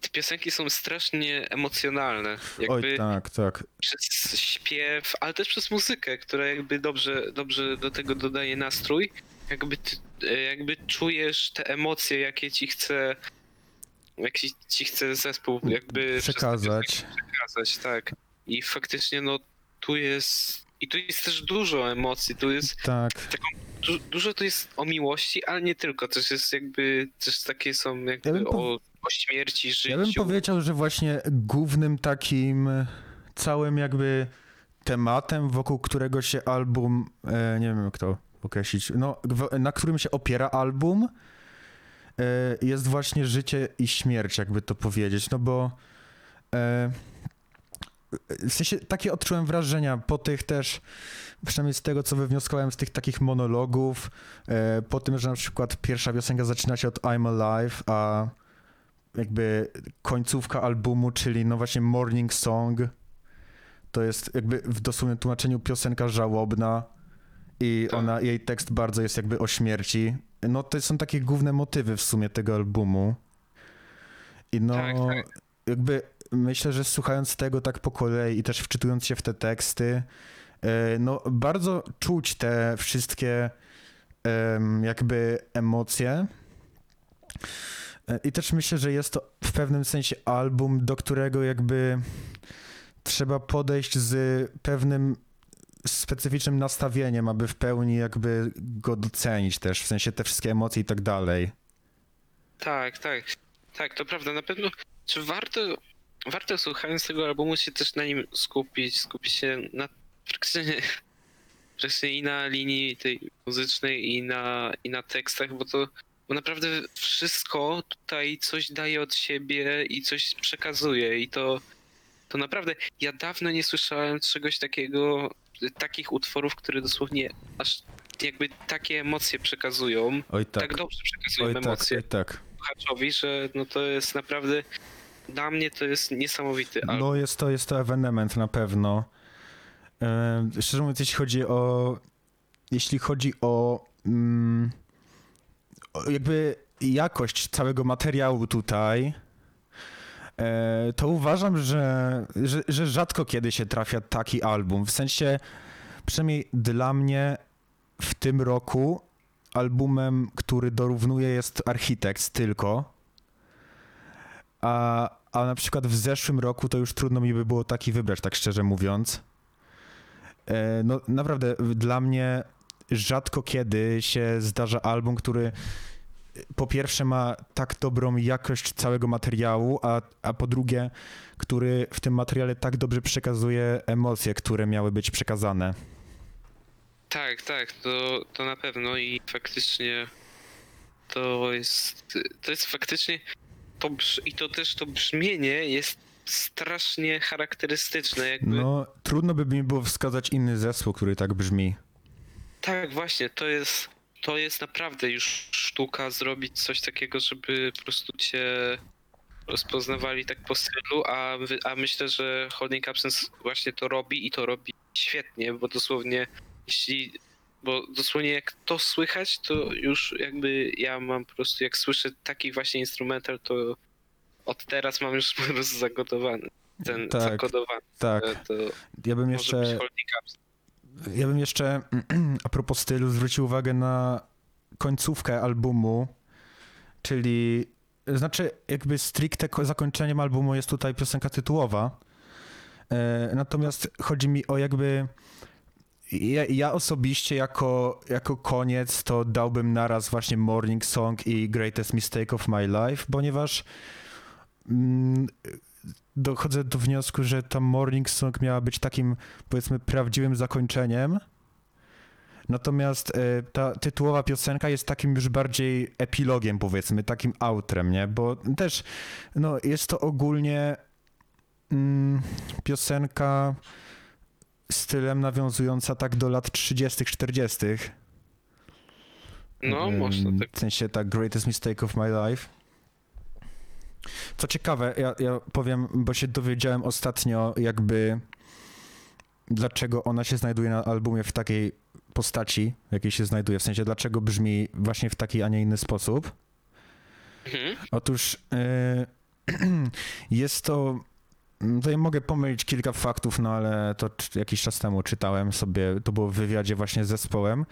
C: te piosenki są strasznie emocjonalne. Jakby
B: Oj, tak, tak.
C: przez śpiew, ale też przez muzykę, która jakby dobrze, dobrze do tego dodaje nastrój. Jakby, ty, jakby czujesz te emocje, jakie ci chce, jakie ci chce zespół jakby
B: Przekazać.
C: przekazać, tak. I faktycznie no tu jest i tu jest też dużo emocji, tu jest
B: Tak.
C: du, dużo tu jest o miłości, ale nie tylko, też jest jakby też takie są jakby
B: bym po-
C: o, o śmierci, życiu.
B: Ja bym powiedział, że właśnie głównym takim całym jakby tematem, wokół którego się album, e, nie wiem jak to określić, no, na którym się opiera album, e, jest właśnie życie i śmierć, jakby to powiedzieć, no bo e, w sensie takie odczułem wrażenia po tych też, przynajmniej z tego, co wywnioskowałem z tych takich monologów, e, po tym, że na przykład pierwsza piosenka zaczyna się od I'm Alive, a jakby końcówka albumu, czyli no właśnie Morning Song, to jest jakby w dosłownym tłumaczeniu piosenka żałobna i
C: Tak.
B: ona, jej tekst bardzo jest jakby o śmierci. No to są takie główne motywy w sumie tego albumu. I no
C: Tak, tak.
B: jakby myślę, że słuchając tego tak po kolei i też wczytując się w te teksty, e, no bardzo czuć te wszystkie jakby emocje. E, I też myślę, że jest to w pewnym sensie album, do którego jakby trzeba podejść z pewnym specyficznym nastawieniem, aby w pełni jakby go docenić też, w sensie te wszystkie emocje i tak dalej.
C: Tak, tak. Tak, to prawda. Na pewno, czy warto, warto słuchając tego albumu się też na nim skupić, skupić się na praktycznie, praktycznie i na linii tej muzycznej i na, i na tekstach, bo to bo naprawdę wszystko tutaj coś daje od siebie i coś przekazuje i to, to naprawdę, ja dawno nie słyszałem czegoś takiego, takich utworów, które dosłownie aż jakby takie emocje przekazują,
B: Oj tak,
C: tak, dobrze przekazują
B: oj tak,
C: emocje
B: oj tak.
C: słuchaczowi, że no to jest naprawdę dla mnie to jest niesamowity album.
B: No jest to, jest to ewenement na pewno. E, szczerze mówiąc, jeśli chodzi o jeśli chodzi o, mm, jakby jakość całego materiału tutaj, e, to uważam, że, że, że rzadko kiedy się trafia taki album. W sensie, przynajmniej dla mnie w tym roku albumem, który dorównuje jest Architects tylko. A, a na przykład w zeszłym roku to już trudno mi by było taki wybrać, tak szczerze mówiąc. E, No naprawdę, dla mnie rzadko kiedy się zdarza album, który po pierwsze ma tak dobrą jakość całego materiału, a, a po drugie, który w tym materiale tak dobrze przekazuje emocje, które miały być przekazane.
C: Tak, tak, to, to na pewno i faktycznie to jest, to jest faktycznie, to i to też to brzmienie jest strasznie charakterystyczne, jakby,
B: No, trudno by mi było wskazać inny zespół, który tak brzmi.
C: tak właśnie, to jest, to jest naprawdę już sztuka zrobić coś takiego, żeby po prostu cię rozpoznawali tak po stylu, a, a myślę, że Holding Absence właśnie to robi i to robi świetnie, bo dosłownie jeśli, bo dosłownie jak to słychać, to już jakby ja mam po prostu, jak słyszę taki właśnie instrumental, to od teraz mam już po prostu zagodowany, ten
B: Tak,
C: zakodowany,
B: Tak,
C: to
B: ja bym jeszcze... Ja bym jeszcze a propos stylu zwrócił uwagę na końcówkę albumu, czyli znaczy jakby stricte ko- zakończeniem albumu jest tutaj piosenka tytułowa. E, natomiast chodzi mi o jakby ja, ja osobiście jako, jako koniec to dałbym naraz właśnie Morning Song i Greatest Mistake of My Life, ponieważ mm, dochodzę do wniosku, że ta Morning Song miała być takim powiedzmy prawdziwym zakończeniem. Natomiast e, ta tytułowa piosenka jest takim już bardziej epilogiem, powiedzmy, takim outrem, nie? Bo też, no, jest to ogólnie mm, piosenka stylem nawiązująca tak do lat 30., 40.
C: No,
B: Ym,
C: można tak.
B: W sensie tak Greatest Mistake of My Life. Co ciekawe, ja, ja powiem, bo się dowiedziałem ostatnio jakby dlaczego ona się znajduje na albumie w takiej postaci, w jakiej się znajduje, w sensie dlaczego brzmi właśnie w taki, a nie inny sposób.
C: Mhm.
B: Otóż yy, jest to. Mm, Tutaj mogę pomylić kilka faktów, no ale to jakiś czas temu czytałem sobie, to było w wywiadzie właśnie z zespołem,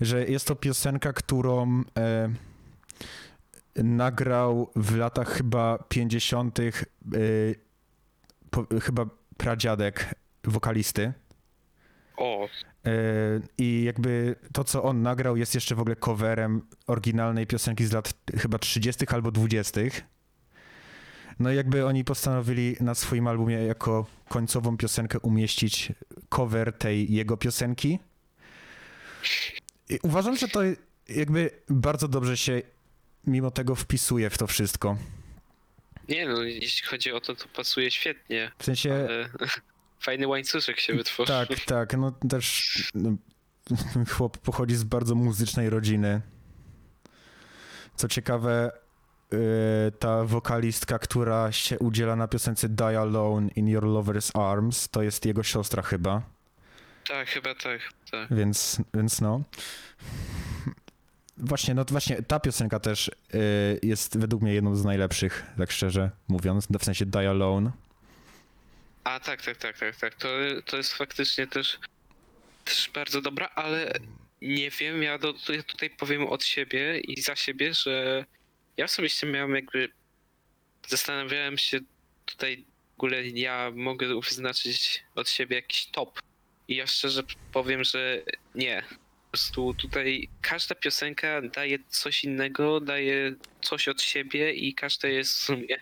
B: że jest to piosenka, którą e, nagrał w latach chyba 50. E, po, chyba pradziadek wokalisty.
C: O,
B: E, I jakby to, co on nagrał, jest jeszcze w ogóle coverem oryginalnej piosenki z lat chyba 30. albo 20. No i jakby oni postanowili na swoim albumie jako końcową piosenkę umieścić cover tej jego piosenki. I uważam, że to jakby bardzo dobrze się mimo tego wpisuje w to wszystko.
C: nie no, jeśli chodzi o to, to pasuje świetnie.
B: W sensie...
C: Ale fajny łańcuszek się wytworzył.
B: Tak, tak, no też no, chłop pochodzi z bardzo muzycznej rodziny. Co ciekawe, ta wokalistka, która się udziela na piosence Die Alone in Your Lover's Arms, to jest jego siostra chyba,
C: Tak, chyba tak, tak.
B: więc, więc no. Właśnie, no właśnie ta piosenka też yy, jest według mnie jedną z najlepszych, tak szczerze mówiąc, w sensie Die Alone.
C: A tak, tak, tak, tak, tak. To, to jest faktycznie też, też bardzo dobra, ale nie wiem, ja, do, ja tutaj powiem od siebie i za siebie, że ja osobiście miałem jakby, zastanawiałem się tutaj w ogóle ja mogę wyznaczyć od siebie jakiś top i ja szczerze powiem, że nie. Po prostu tutaj każda piosenka daje coś innego, daje coś od siebie i każda jest w sumie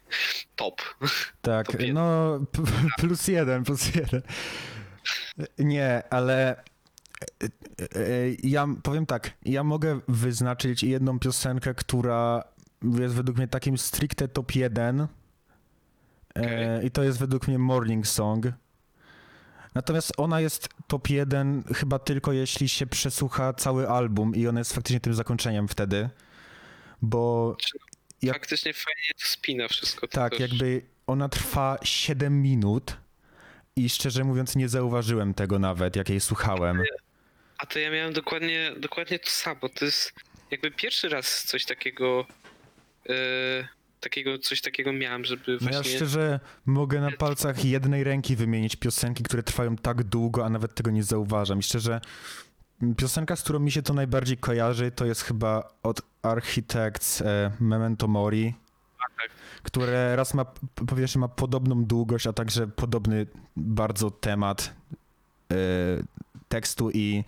C: top.
B: Tak,
C: To wie-
B: no plus jeden, plus jeden. Nie, ale e, e, ja powiem tak, ja mogę wyznaczyć jedną piosenkę, która jest według mnie takim stricte top 1 e,
C: Okej.
B: i to jest według mnie Morning Song. Natomiast ona jest top 1 chyba tylko jeśli się przesłucha cały album i ona jest faktycznie tym zakończeniem wtedy, bo Jak-
C: Faktycznie fajnie to spina wszystko. to
B: Tak,
C: też.
B: jakby ona trwa 7 minut i szczerze mówiąc nie zauważyłem tego nawet, jak jej słuchałem.
C: A to ja miałem dokładnie, dokładnie to samo. To jest jakby pierwszy raz coś takiego. E, takiego coś takiego miałem, żeby
B: No ja
C: właśnie.
B: szczerze mogę na palcach jednej ręki wymienić piosenki, które trwają tak długo, a nawet tego nie zauważam. I szczerze, piosenka, z którą mi się to najbardziej kojarzy, to jest chyba od Architects e, Memento Mori,
C: tak.
B: które raz ma, p- po pierwsze ma podobną długość, a także podobny bardzo temat e, tekstu i,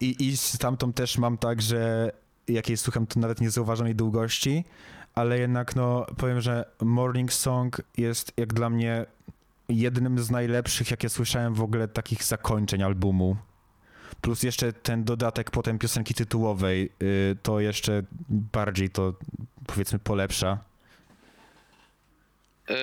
B: i, i z tamtą też mam tak, że jak jej słucham, to nawet nie zauważam jej długości, ale jednak no powiem, że Morning Song jest jak dla mnie jednym z najlepszych, jakie słyszałem w ogóle takich zakończeń albumu. Plus jeszcze ten dodatek potem piosenki tytułowej, y, to jeszcze bardziej to powiedzmy polepsza.
C: E,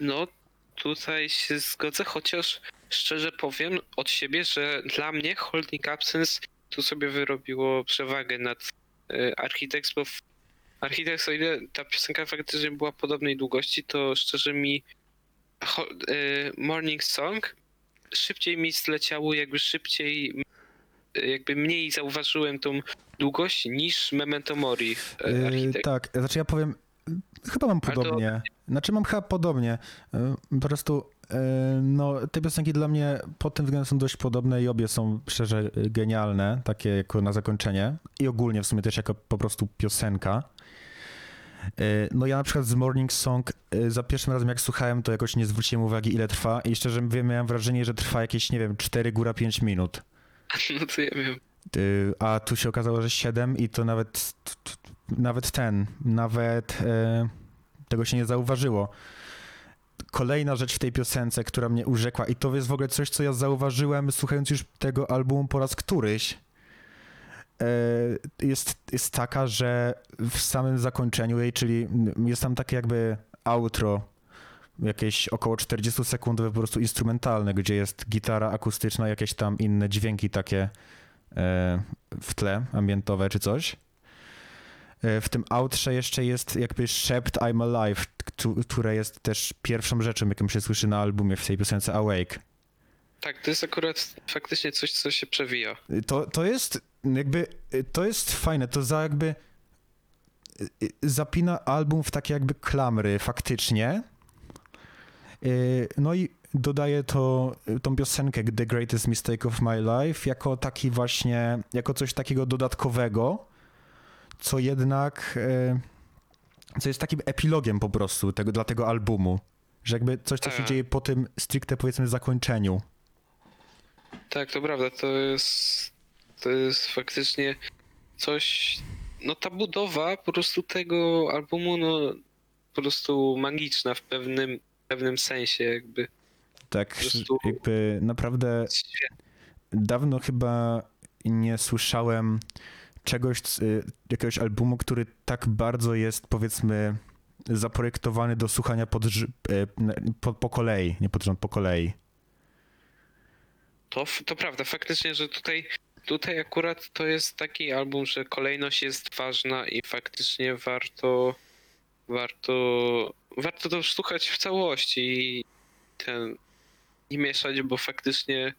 C: no, tutaj się zgodzę, chociaż szczerze powiem od siebie, że dla mnie Holding Absence tu sobie wyrobiło przewagę nad Architects, bo w Architects, o ile ta piosenka faktycznie była podobnej długości, to szczerze mi e, Morning Song szybciej mi zleciało, jakby szybciej e, jakby mniej zauważyłem tą długość niż Memento Mori
B: Y, tak, znaczy ja powiem, y, chyba mam podobnie. Znaczy mam chyba podobnie. Y, Po prostu, y, no, te piosenki dla mnie pod tym względem są dość podobne i obie są szczerze genialne, takie jako na zakończenie. I ogólnie w sumie też jako po prostu piosenka. Y, No ja na przykład z Morning Song y, za pierwszym razem jak słuchałem, to jakoś nie zwróciłem uwagi ile trwa i szczerze mówiąc miałem wrażenie, że trwa jakieś, nie wiem, 4 góra 5 minut.
C: No to ja wiem.
B: A tu się okazało, że 7 i to nawet, nawet ten, nawet e, tego się nie zauważyło. Kolejna rzecz w tej piosence, która mnie urzekła i to jest w ogóle coś, co ja zauważyłem słuchając już tego albumu po raz któryś, e, jest, jest taka, że w samym zakończeniu jej, czyli jest tam takie jakby outro, jakieś około 40 sekundowe po prostu instrumentalne, gdzie jest gitara akustyczna, jakieś tam inne dźwięki takie e, w tle, ambientowe czy coś. E, W tym outrze jeszcze jest jakby szept I'm Alive, któ- które jest też pierwszą rzeczą, jaką się słyszy na albumie w tej piosence Awake.
C: Tak, to jest akurat faktycznie coś, co się przewija.
B: To, to jest jakby, to jest fajne, to za jakby zapina album w takie jakby klamry faktycznie. No i dodaje to, tą piosenkę The Greatest Mistake of My Life jako taki właśnie, jako coś takiego dodatkowego, co jednak, y, co jest takim epilogiem po prostu tego, dla tego albumu. Że jakby coś, co się
C: Tak.
B: dzieje po tym stricte powiedzmy zakończeniu.
C: Tak, to prawda, to jest, to jest faktycznie coś, no ta budowa po prostu tego albumu, no po prostu magiczna w pewnym, pewnym sensie jakby.
B: Tak,
C: prostu-
B: jakby naprawdę dawno chyba nie słyszałem czegoś, y, jakiegoś albumu, który tak bardzo jest, powiedzmy, zaprojektowany do słuchania pod, na- po, po kolei, nie pod rząd, po kolei.
C: To, to prawda, faktycznie, że tutaj, tutaj akurat to jest taki album, że kolejność jest ważna i faktycznie warto, warto, warto to słuchać w całości i ten, i mieszać, bo faktycznie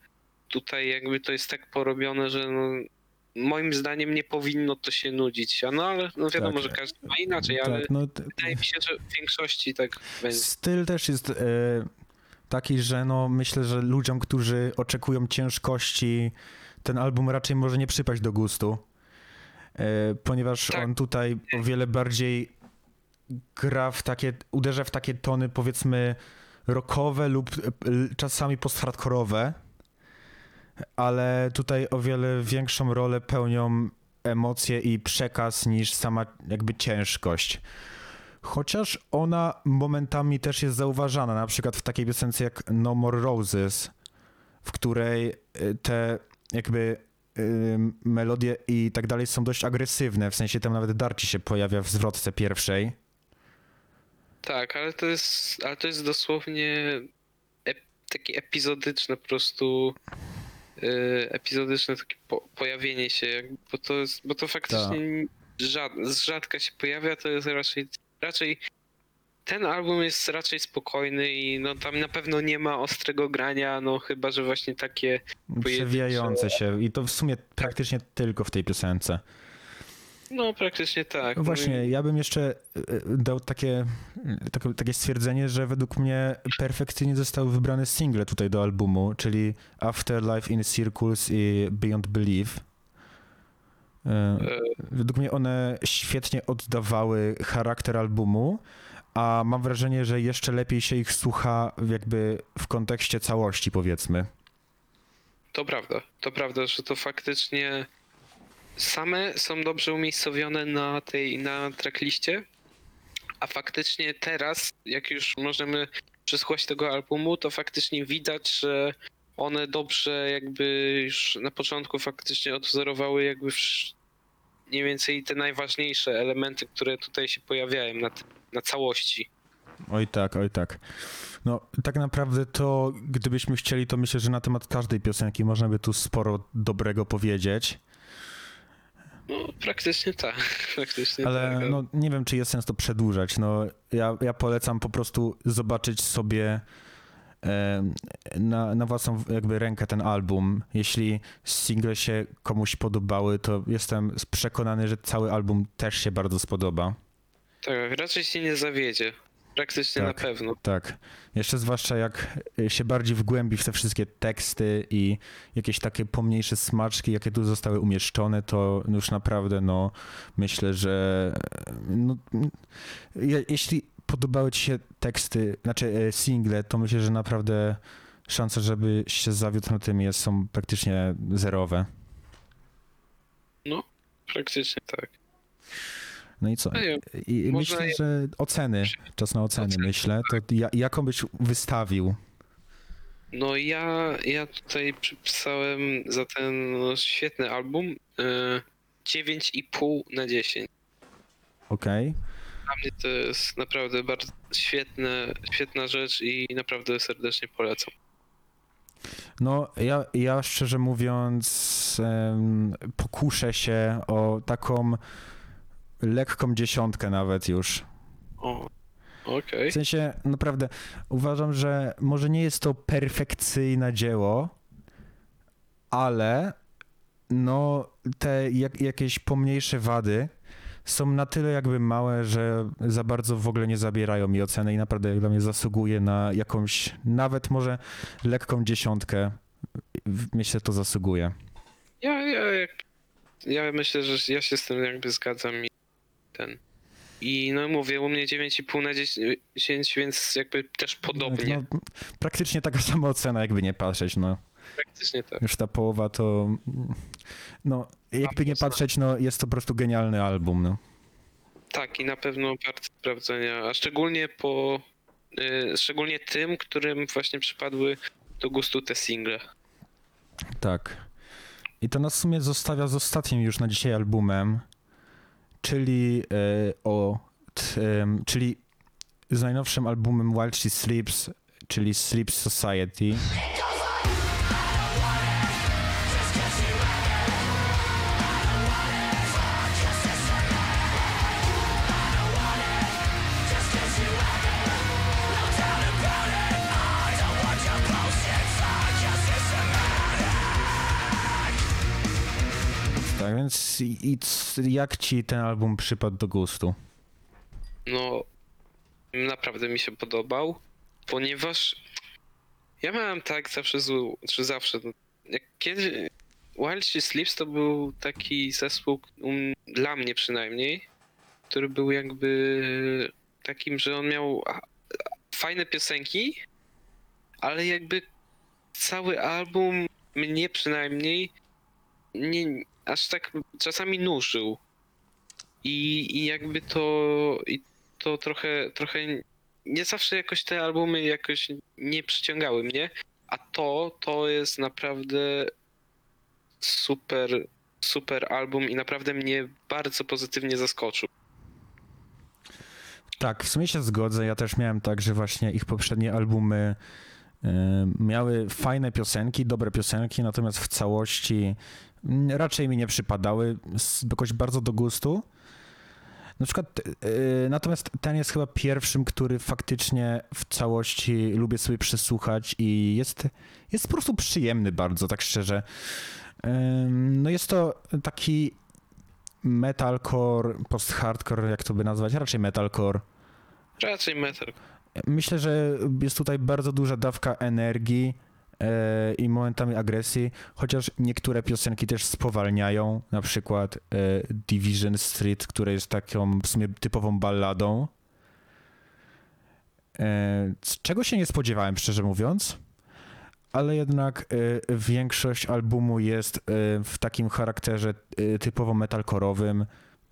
C: tutaj jakby to jest tak porobione, że no, moim zdaniem nie powinno to się nudzić. No ale no wiadomo,
B: Tak.
C: że każdy ma inaczej, ale
B: Tak, no, t-
C: wydaje mi się, że w większości tak będzie.
B: styl też jest e, taki, że no myślę, że ludziom, którzy oczekują ciężkości, ten album raczej może nie przypaść do gustu, e, ponieważ
C: Tak.
B: on tutaj o wiele bardziej gra w takie, uderza w takie tony powiedzmy rockowe lub e, czasami post-hardkorowe, ale tutaj o wiele większą rolę pełnią emocje i przekaz niż sama jakby ciężkość. Chociaż ona momentami też jest zauważana, na przykład w takiej piosence jak No More Roses, w której y, te jakby y, melodie i tak dalej są dość agresywne, w sensie tam nawet Darci się pojawia w zwrotce pierwszej.
C: Tak, ale to jest, ale to jest dosłownie ep, takie po prostu epizodyczne takie po, pojawienie się, bo to jest, bo to faktycznie rzad, z rzadka się pojawia, to jest raczej, raczej ten album jest raczej spokojny i no tam na pewno nie ma ostrego grania, no chyba, że właśnie takie
B: Przewijające się i to w sumie praktycznie tylko w tej piosence.
C: No praktycznie tak.
B: No właśnie, ja bym jeszcze y, y, dał takie, takie, takie stwierdzenie, że według mnie perfekcyjnie zostały wybrane single tutaj do albumu, czyli Afterlife in Circles i Beyond Belief.
C: E,
B: Według mnie one świetnie oddawały charakter albumu, a mam wrażenie, że jeszcze lepiej się ich słucha jakby w kontekście całości, powiedzmy.
C: To prawda, to prawda, że to faktycznie same są dobrze umiejscowione na tej, na trackliście, a faktycznie teraz, jak już możemy przesłuchać tego albumu, to faktycznie widać, że one dobrze jakby już na początku faktycznie odwzorowały jakby mniej więcej te najważniejsze elementy, które tutaj się pojawiają na, na całości.
B: Oj tak, oj tak. No tak naprawdę to, gdybyśmy chcieli, to myślę, że na temat każdej piosenki można by tu sporo dobrego powiedzieć.
C: No praktycznie tak, praktycznie
B: Ale
C: tak.
B: no, nie wiem, czy jest sens to przedłużać. No, ja, ja polecam po prostu zobaczyć sobie em, na, na własną jakby rękę ten album. Jeśli single się komuś podobały, to jestem przekonany, że cały album też się bardzo spodoba.
C: Tak, raczej się nie zawiedzie. Praktycznie
B: Tak.
C: na pewno.
B: Tak. Jeszcze zwłaszcza jak y, się bardziej wgłębi w te wszystkie teksty i jakieś takie pomniejsze smaczki, jakie tu zostały umieszczone, to już naprawdę, no, myślę, że no, mm, je, jeśli podobały ci się teksty, znaczy single, to myślę, że naprawdę szanse, żeby się zawiódł na tym jest, są praktycznie zerowe.
C: Praktycznie tak.
B: No i co?
C: I Można
B: myślę, że oceny, czas na oceny,
C: Oceny,
B: myślę. To ja, jaką byś wystawił?
C: No ja, ja tutaj przypisałem za ten świetny album y, 9,5 na 10.
B: Okej.
C: Dla mnie to jest naprawdę bardzo świetne, świetna rzecz i naprawdę serdecznie polecam.
B: No, ja, ja szczerze mówiąc em, pokuszę się o taką lekką dziesiątkę nawet już.
C: O, okej.
B: W sensie, naprawdę, uważam, że może nie jest to perfekcyjne dzieło, ale no, te jak, jakieś pomniejsze wady są na tyle jakby małe, że za bardzo w ogóle nie zabierają mi oceny i naprawdę jak dla mnie zasługuje na jakąś, nawet może lekką dziesiątkę. Myślę, to zasługuje.
C: Ja, ja, ja myślę, że ja się z tym jakby zgadzam i ten. I no mówię, u mnie 9,5 na 10, więc jakby też podobnie.
B: No, praktycznie taka sama ocena, jakby nie patrzeć, no.
C: Praktycznie tak.
B: Już ta połowa to. No, jakby nie patrzeć, no jest to po prostu genialny album. No.
C: Tak, i na pewno bardzo sprawdzenia, a szczególnie po. Y, szczególnie tym, którym właśnie przypadły do gustu te single.
B: Tak. I to nas w sumie zostawia z ostatnim już na dzisiaj albumem, czyli e, o. Czyli z najnowszym albumem While She Sleeps, czyli Sleep Society. Tak więc i, i jak ci ten album przypadł do gustu?
C: No, naprawdę mi się podobał, ponieważ ja miałem tak zawsze zły, czy zawsze, jak kiedy While She Sleeps to był taki zespół, um, dla mnie przynajmniej, który był jakby takim, że on miał fajne piosenki, ale jakby cały album mnie przynajmniej nie, aż tak czasami nużył. I, i jakby to, i to trochę, trochę nie zawsze jakoś te albumy jakoś nie przyciągały mnie, a to, to jest naprawdę super, super album i naprawdę mnie bardzo pozytywnie zaskoczył.
B: Tak, w sumie się zgodzę. Ja też miałem tak, że właśnie ich poprzednie albumy e, miały fajne piosenki, dobre piosenki, natomiast w całości raczej mi nie przypadały jakoś bardzo do gustu. Na przykład, e, natomiast ten jest chyba pierwszym, który faktycznie w całości lubię sobie przesłuchać i jest, jest po prostu przyjemny bardzo, tak szczerze. Ym, No jest to taki metalcore, post-hardcore, jak to by nazwać, raczej metalcore.
C: Raczej metal.
B: Myślę, że jest tutaj bardzo duża dawka energii e, i momentami agresji, chociaż niektóre piosenki też spowalniają, na przykład e, Division Street, które jest taką w sumie typową balladą. E, czego się nie spodziewałem, szczerze mówiąc, ale jednak e, większość albumu jest e, w takim charakterze typowo metalkorowym.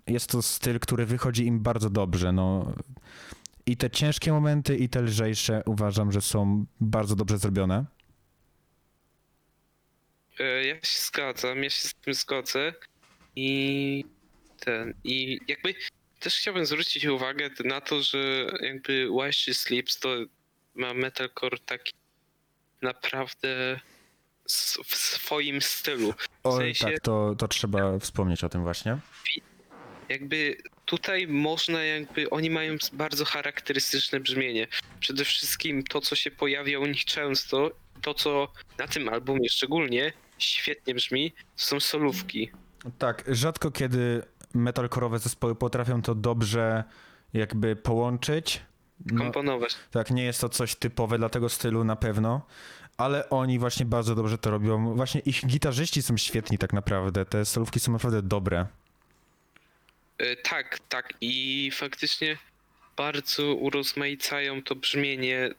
B: Jest to styl, który wychodzi im bardzo dobrze. No, i te ciężkie momenty, i te lżejsze uważam, że są bardzo dobrze zrobione.
C: E, Ja się zgadzam, ja się z tym zgodzę i ten, i jakby też chciałbym zwrócić uwagę na to, że jakby Why She Sleeps to ma metalcore taki naprawdę w swoim stylu.
B: O,
C: sensie-
B: tak, to, to trzeba wspomnieć o tym właśnie.
C: Jakby tutaj można jakby, oni mają bardzo charakterystyczne brzmienie. Przede wszystkim to, co się pojawia u nich często, to co na tym albumie szczególnie świetnie brzmi, to są solówki.
B: Tak, rzadko kiedy metalkorowe zespoły potrafią to dobrze jakby połączyć. No,
C: Komponować.
B: tak, nie jest to coś typowe dla tego stylu na pewno, ale oni właśnie bardzo dobrze to robią. Właśnie ich gitarzyści są świetni tak naprawdę, te solówki są naprawdę dobre.
C: E, Tak, tak. I faktycznie bardzo urozmaicają to brzmienie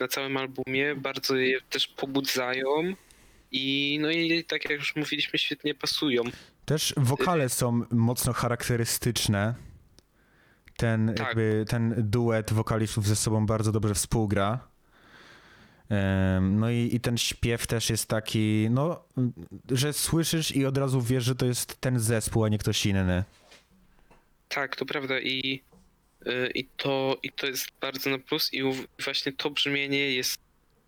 C: na całym albumie, bardzo je też pobudzają i no i tak jak już mówiliśmy, świetnie pasują.
B: Też wokale są mocno charakterystyczne. Ten,
C: Tak.
B: jakby, ten duet wokalistów ze sobą bardzo dobrze współgra. No i, i ten śpiew też jest taki, no, że słyszysz i od razu wiesz, że to jest ten zespół, a nie ktoś inny.
C: Tak, to prawda i, y, i, to, i to jest bardzo na plus i właśnie to brzmienie jest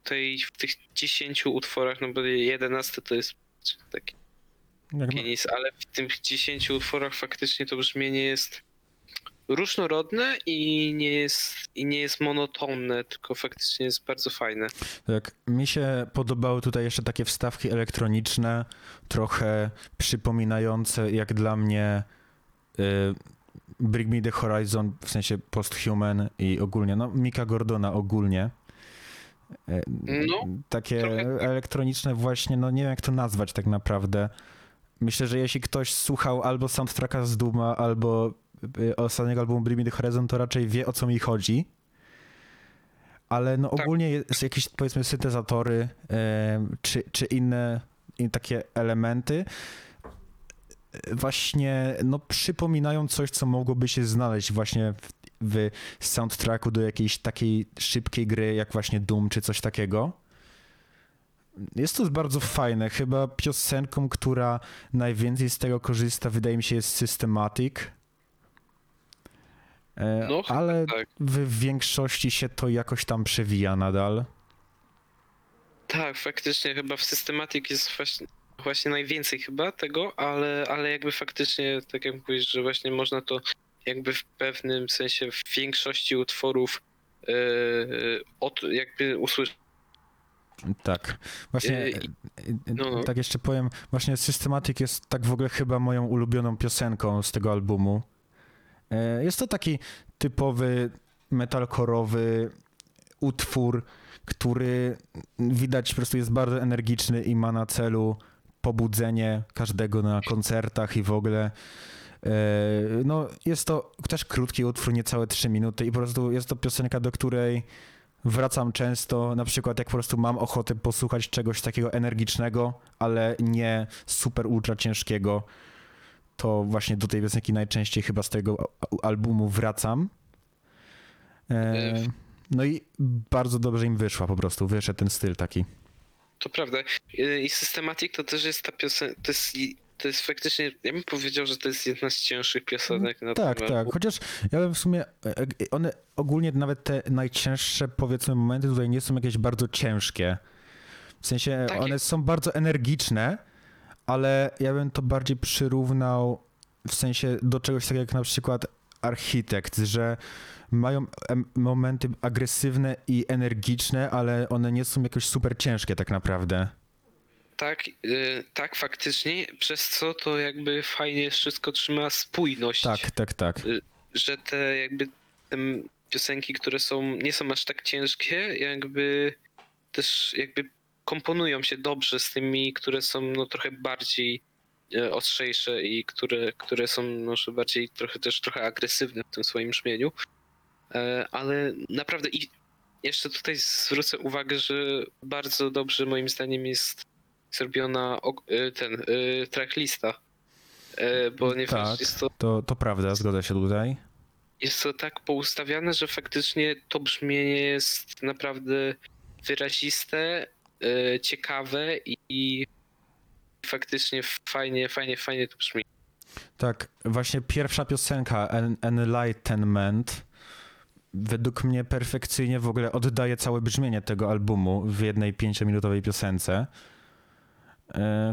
C: tutaj w tych 10 utworach, no bo 11 to jest taki pianist, ale w tych 10 utworach faktycznie to brzmienie jest różnorodne i nie jest, i nie jest monotonne, tylko faktycznie jest bardzo fajne.
B: Tak, mi się podobały tutaj jeszcze takie wstawki elektroniczne, trochę przypominające jak dla mnie y, Bring Me The Horizon, w sensie Posthuman i ogólnie, no Mika Gordona ogólnie.
C: No,
B: takie
C: trochę tak.
B: elektroniczne właśnie, no nie wiem jak to nazwać tak naprawdę. Myślę, że jeśli ktoś słuchał albo soundtracka z Duma, albo y, ostatniego albumu Bring Me The Horizon, to raczej wie o co mi chodzi. Ale no
C: Tak.
B: ogólnie jest jakieś powiedzmy syntezatory czy, czy inne i takie elementy właśnie no przypominają coś, co mogłoby się znaleźć właśnie w, w soundtracku do jakiejś takiej szybkiej gry, jak właśnie Doom czy coś takiego. Jest to bardzo fajne. Chyba piosenką, która najwięcej z tego korzysta, wydaje mi się, jest Systematic. E,
C: No,
B: ale
C: tak.
B: w większości się to jakoś tam przewija nadal.
C: Tak, faktycznie chyba w Systematic jest właśnie, właśnie najwięcej chyba tego, ale, ale jakby faktycznie, tak jak mówisz, że właśnie można to jakby w pewnym sensie w większości utworów yy, od, jakby usłyszeć.
B: Tak. Właśnie,
C: E,
B: e,
C: no, no.
B: tak jeszcze powiem, właśnie Systematic jest tak w ogóle chyba moją ulubioną piosenką z tego albumu. Jest to taki typowy metalkorowy utwór, który widać po prostu jest bardzo energiczny i ma na celu pobudzenie każdego na koncertach i w ogóle. E, No, jest to też krótki utwór, niecałe 3 minuty i po prostu jest to piosenka, do której wracam często, na przykład jak po prostu mam ochotę posłuchać czegoś takiego energicznego, ale nie super ultra ciężkiego, to właśnie do tej piosenki najczęściej chyba z tego albumu wracam. E, no i bardzo dobrze im wyszła po prostu, wyszedł ten styl taki.
C: To prawda. Yy, I Systematic to też jest ta piosenka, to jest, to jest faktycznie, ja bym powiedział, że to jest jedna z cięższych piosenek na
B: Tak,
C: tym
B: tak. Chociaż ja bym w sumie, e, e, one ogólnie nawet te najcięższe powiedzmy momenty tutaj nie są jakieś bardzo ciężkie. W sensie
C: Takie-
B: one są bardzo energiczne, ale ja bym to bardziej przyrównał w sensie do czegoś takiego jak na przykład Architekt, że mają momenty agresywne i energiczne, ale one nie są jakoś super ciężkie tak naprawdę.
C: Tak, yy, tak, faktycznie, przez co to jakby fajnie wszystko trzyma spójność.
B: Tak, tak, tak.
C: że te jakby te piosenki, które są, nie są aż tak ciężkie, jakby też jakby komponują się dobrze z tymi, które są no trochę bardziej e, ostrzejsze i które, które są może bardziej trochę też trochę agresywne w tym swoim brzmieniu. E, Ale naprawdę i jeszcze tutaj zwrócę uwagę, że bardzo dobrze moim zdaniem jest zrobiona e, ten e, tracklista. E, Ponieważ
B: Tak.
C: jest to
B: To, to prawda, zgodzę się tutaj.
C: jest to tak poustawiane, że faktycznie to brzmienie jest naprawdę wyraziste, e, ciekawe i, faktycznie fajnie, fajnie, fajnie to brzmi.
B: Tak, właśnie pierwsza piosenka, En- Enlightenment, według mnie perfekcyjnie w ogóle oddaje całe brzmienie tego albumu w jednej pięciominutowej piosence,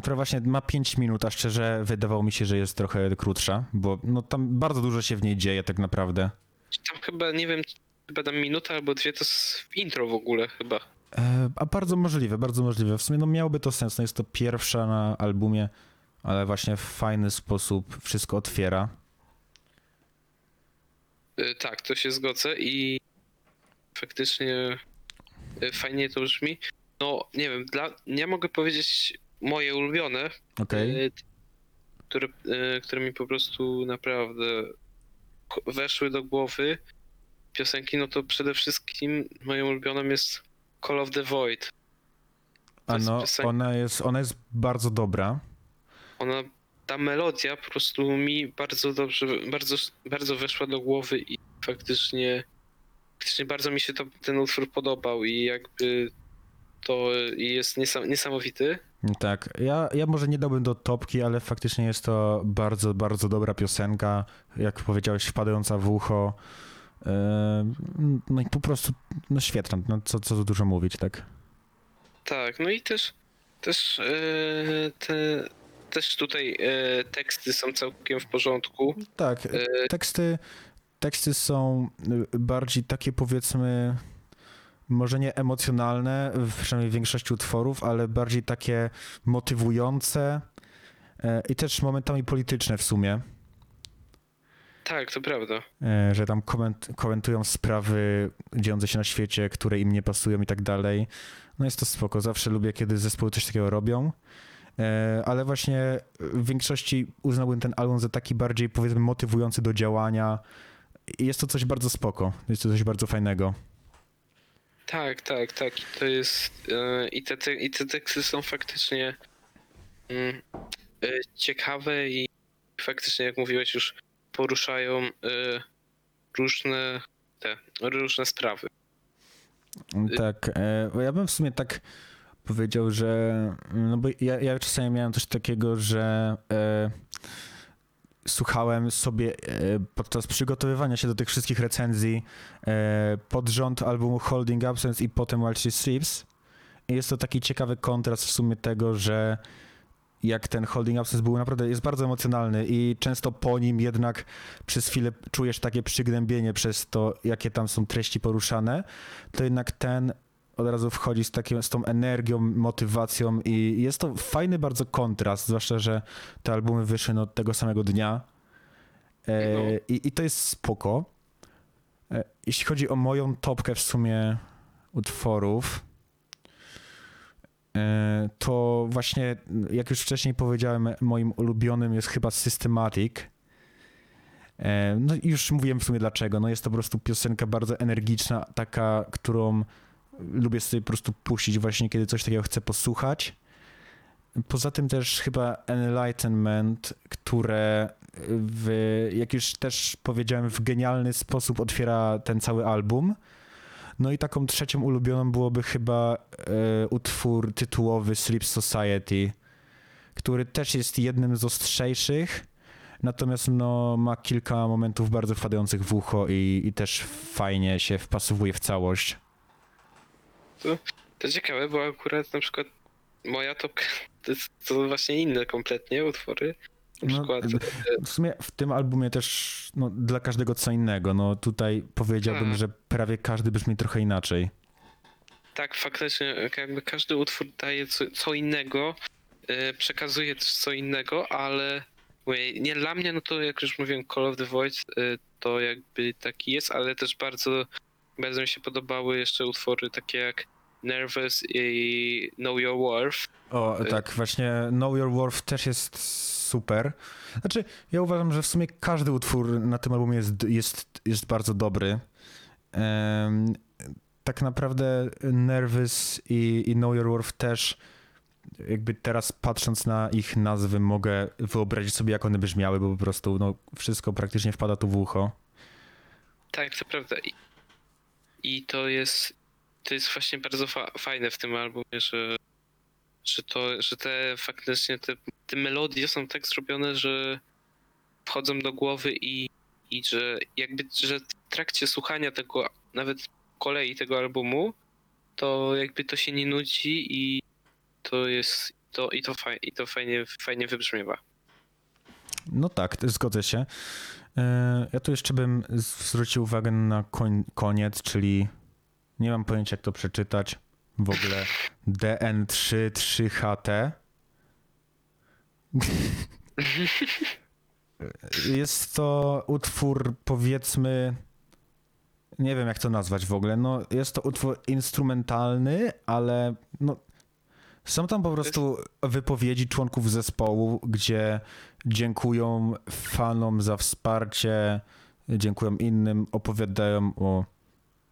B: która właśnie ma 5 minut, a szczerze wydawało mi się, że jest trochę krótsza, bo no, tam bardzo dużo się w niej dzieje tak naprawdę.
C: Tam chyba, nie wiem, chyba tam minuta albo dwie to jest intro w ogóle chyba.
B: E, A bardzo możliwe, bardzo możliwe. W sumie no miałoby to sens, no jest to pierwsza na albumie, ale właśnie w fajny sposób wszystko otwiera.
C: E, Tak, to się zgodzę i faktycznie e, fajnie to brzmi. No, nie wiem, dla, ja mogę powiedzieć moje ulubione,
B: Okej?
C: E, które, e, które mi po prostu naprawdę ko- weszły do głowy piosenki, no to przede wszystkim moją ulubioną jest Call of the Void. To
B: A
C: jest
B: no,
C: piosenka.
B: ona jest, ona jest bardzo dobra.
C: Ona, ta melodia po prostu mi bardzo dobrze, bardzo, bardzo weszła do głowy i faktycznie, faktycznie bardzo mi się to, ten utwór podobał i jakby to jest niesam, niesamowity.
B: Tak, ja, ja może nie dałbym do topki, ale faktycznie jest to bardzo, bardzo dobra piosenka. Jak powiedziałeś, wpadająca w ucho. E, No i po prostu, no świetna, no co, co tu dużo mówić, tak?
C: Tak, no i też, też e, te, też tutaj e, teksty są całkiem w porządku.
B: Tak, teksty, teksty są bardziej takie powiedzmy, może nie emocjonalne, w przynajmniej w większości utworów, ale bardziej takie motywujące e, i też momentami polityczne w sumie.
C: tak, to prawda.
B: e, że tam koment, komentują sprawy dziejące się na świecie, które im nie pasują i tak dalej. No jest to spoko, zawsze lubię, kiedy zespoły coś takiego robią. E, Ale właśnie w większości uznałbym ten album za taki bardziej, powiedzmy, motywujący do działania. Jest to coś bardzo spoko, jest to coś bardzo fajnego.
C: Tak, tak, tak. I to jest. E, i, te, te, I te teksty są faktycznie mm, e, ciekawe i faktycznie, jak mówiłeś, już poruszają e, różne te różne sprawy.
B: Tak, e, bo ja bym w sumie tak powiedział, że no bo ja, ja czasami miałem coś takiego, że e, słuchałem sobie e, podczas przygotowywania się do tych wszystkich recenzji e, pod rząd albumu Holding Absence i potem While She Sleeps i jest to taki ciekawy kontrast w sumie tego, że jak ten Holding Absence był naprawdę, jest bardzo emocjonalny i często po nim jednak przez chwilę czujesz takie przygnębienie przez to, jakie tam są treści poruszane, to jednak ten od razu wchodzi z, takim, z tą energią, motywacją i jest to fajny bardzo kontrast, zwłaszcza, że te albumy wyszły no, tego samego dnia e,
C: No.
B: i, i to jest spoko. E, jeśli chodzi o moją topkę w sumie utworów, e, to właśnie, jak już wcześniej powiedziałem, moim ulubionym jest chyba Systematic. E, No już mówiłem w sumie dlaczego. No jest to po prostu piosenka bardzo energiczna, taka, którą lubię sobie po prostu puścić właśnie, kiedy coś takiego chcę posłuchać. Poza tym też chyba Enlightenment, które w, jak już też powiedziałem, w genialny sposób otwiera ten cały album. No i taką trzecią ulubioną byłoby chyba e, utwór tytułowy Sleep Society, który też jest jednym z ostrzejszych, natomiast no, ma kilka momentów bardzo wpadających w ucho i, i też fajnie się wpasowuje w całość.
C: To ciekawe, bo akurat na przykład moja topka to, to właśnie inne kompletnie utwory. Na
B: No,
C: przykład
B: W sumie w tym albumie też no, dla każdego co innego. No tutaj powiedziałbym,
C: Tak.
B: że prawie każdy brzmi trochę inaczej.
C: Tak, faktycznie, jakby każdy utwór daje co, co innego, e, przekazuje też co innego, ale nie dla mnie, no to jak już mówiłem, Call of the Void e, to jakby taki jest, ale też bardzo, bardzo mi się podobały jeszcze utwory takie jak Nervous i Know Your Worth.
B: O,
C: Y-
B: tak, właśnie Know Your Worth też jest super. Znaczy, ja uważam, że w sumie każdy utwór na tym albumie jest, jest, jest bardzo dobry. Em, tak naprawdę Nervous i, i Know Your Worth też, jakby teraz patrząc na ich nazwy, mogę wyobrazić sobie, jak one brzmiały, bo po prostu no, wszystko praktycznie wpada tu w ucho.
C: Tak, to prawda. I, i to jest to jest właśnie bardzo fa- fajne w tym albumie, że, że to, że te faktycznie te, te melodie są tak zrobione, że wchodzą do głowy i, i że jakby, że w trakcie słuchania tego, nawet kolei tego albumu, to jakby to się nie nudzi i to jest to i to, faj, i to fajnie, fajnie wybrzmiewa.
B: No tak, zgodzę się. E, Ja tu jeszcze bym zwrócił uwagę na koń, koniec, czyli nie mam pojęcia, jak to przeczytać. W ogóle DN33HT. Jest to utwór, powiedzmy, nie wiem jak to nazwać w ogóle. No, jest to utwór instrumentalny, ale no, są tam po prostu wypowiedzi członków zespołu, gdzie dziękują fanom za wsparcie, dziękują innym, opowiadają o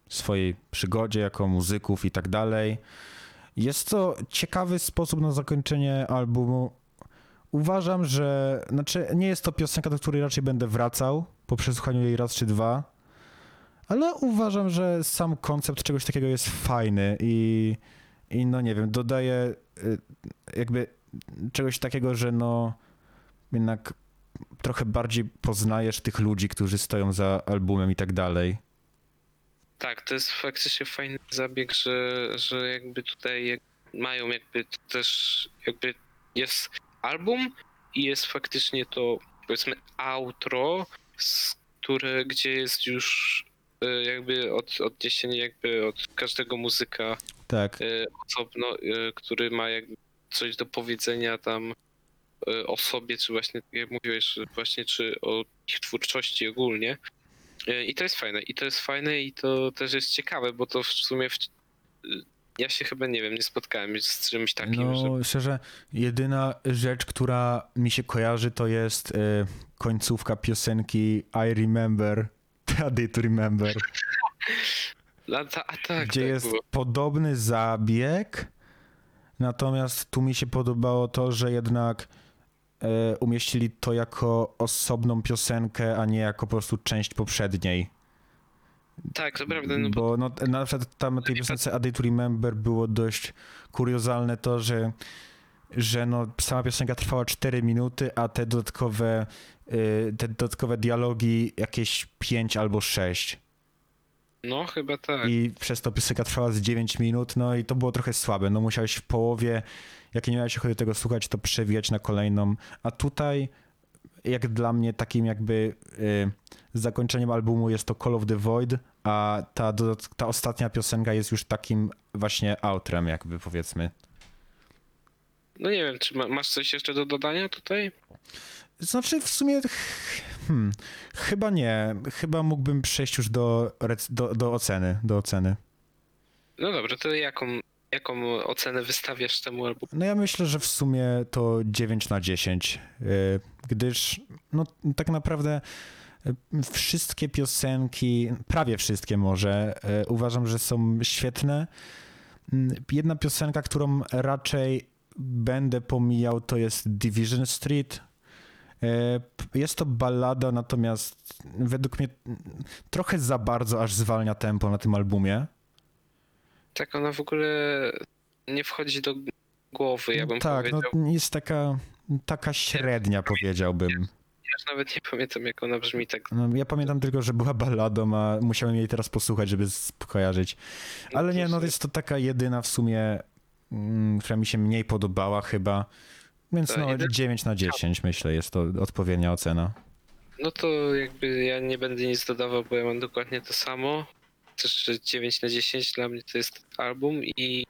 B: swojej przygodzie jako muzyków i tak dalej. Jest to ciekawy sposób na zakończenie albumu. Uważam, że znaczy nie jest to piosenka, do której raczej będę wracał po przesłuchaniu jej raz czy dwa, ale uważam, że sam koncept czegoś takiego jest fajny i, i no nie wiem, dodaje y, jakby czegoś takiego, że no jednak trochę bardziej poznajesz tych ludzi, którzy stoją za albumem i tak dalej.
C: Tak, to jest faktycznie fajny zabieg, że, że jakby tutaj jak mają jakby też jakby jest album i jest faktycznie to powiedzmy outro, z które, gdzie jest już e, jakby od, odniesienie jakby od każdego muzyka
B: Tak,
C: e, osobno, e, który ma jakby coś do powiedzenia tam o sobie, czy właśnie, jak mówiłeś, właśnie czy o ich twórczości ogólnie. E, I to jest fajne, i to jest fajne i to też jest ciekawe, bo to w sumie w, ja się chyba, nie wiem, nie spotkałem z czymś takim, że
B: no szczerze, jedyna rzecz, która mi się kojarzy, to jest y, końcówka piosenki I Remember, I Did Remember,
C: a, ta, a tak,
B: gdzie
C: tak
B: jest
C: było.
B: podobny zabieg, natomiast tu mi się podobało to, że jednak umieścili to jako osobną piosenkę, a nie jako po prostu część poprzedniej.
C: Tak, to prawda, no bo
B: bo no, na przykład tam tej piosence A Day to Remember było dość kuriozalne to, że, że no, sama piosenka trwała 4 minuty, a te dodatkowe, y, te dodatkowe dialogi jakieś 5 albo 6.
C: no chyba tak.
B: I przez to piosenka trwała z 9 minut, no i to było trochę słabe. No musiałeś w połowie, jak nie miałeś ochoty tego słuchać, to przewijać na kolejną. A tutaj, jak dla mnie, takim jakby y, zakończeniem albumu jest to Call of the Void, a ta, ta ostatnia piosenka jest już takim właśnie outrem, jakby powiedzmy.
C: No nie wiem, czy ma, masz coś jeszcze do dodania tutaj?
B: Znaczy w sumie hmm, chyba nie. Chyba mógłbym przejść już do, do, do oceny, do oceny.
C: No dobra, to jaką, jaką ocenę wystawiasz temu albumowi?
B: No ja myślę, że w sumie to 9 na 10, y, gdyż no tak naprawdę y, wszystkie piosenki, prawie wszystkie może, y, uważam, że są świetne. Jedna piosenka, którą raczej będę pomijał, to jest Division Street. Jest to ballada, natomiast według mnie trochę za bardzo aż zwalnia tempo na tym albumie.
C: Tak, ona w ogóle nie wchodzi do głowy, ja bym
B: tak,
C: powiedział.
B: no jest taka, taka średnia, powiedziałbym.
C: Ja już nawet nie pamiętam, jak ona brzmi tak.
B: No, ja pamiętam tylko, że była balladą, a musiałem jej teraz posłuchać, żeby skojarzyć. Ale nie, no jest to taka jedyna w sumie, mm, która mi się mniej podobała chyba. Więc no
C: jeden-
B: 9 na 10 myślę jest to odpowiednia ocena.
C: No to jakby ja nie będę nic dodawał, bo ja mam dokładnie to samo. Też że 9 na 10 dla mnie to jest album i,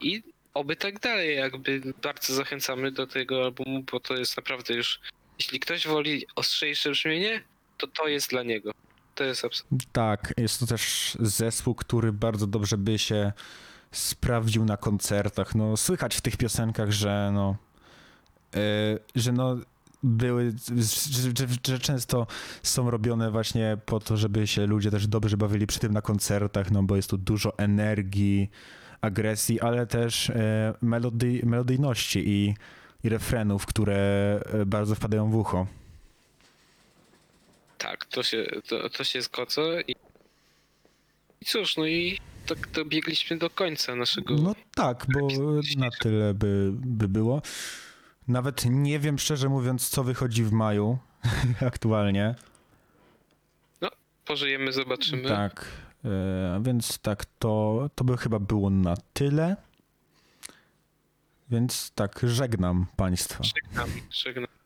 C: i oby tak dalej. Jakby bardzo zachęcamy do tego albumu, bo to jest naprawdę już. Jeśli ktoś woli ostrzejsze brzmienie, to to jest dla niego. To jest absolutnie.
B: Tak, jest to też zespół, który bardzo dobrze by się sprawdził na koncertach. No, słychać w tych piosenkach, że no, e, że no były, że, że, często są robione właśnie po to, żeby się ludzie też dobrze bawili przy tym na koncertach, no bo jest tu dużo energii, agresji, ale też e, melody, melodyjności i, i refrenów, które e, bardzo wpadają w ucho.
C: Tak, to się, to, to się zgodzę. I, I cóż, no i tak dobiegliśmy do końca naszego.
B: No tak, bo na tyle by, by było. Nawet nie wiem, szczerze mówiąc, co wychodzi w maju aktualnie.
C: Pożyjemy, zobaczymy.
B: Tak, e, więc tak, to, to by chyba było na tyle. Więc tak, żegnam Państwa.
C: Żegnam, żegnam.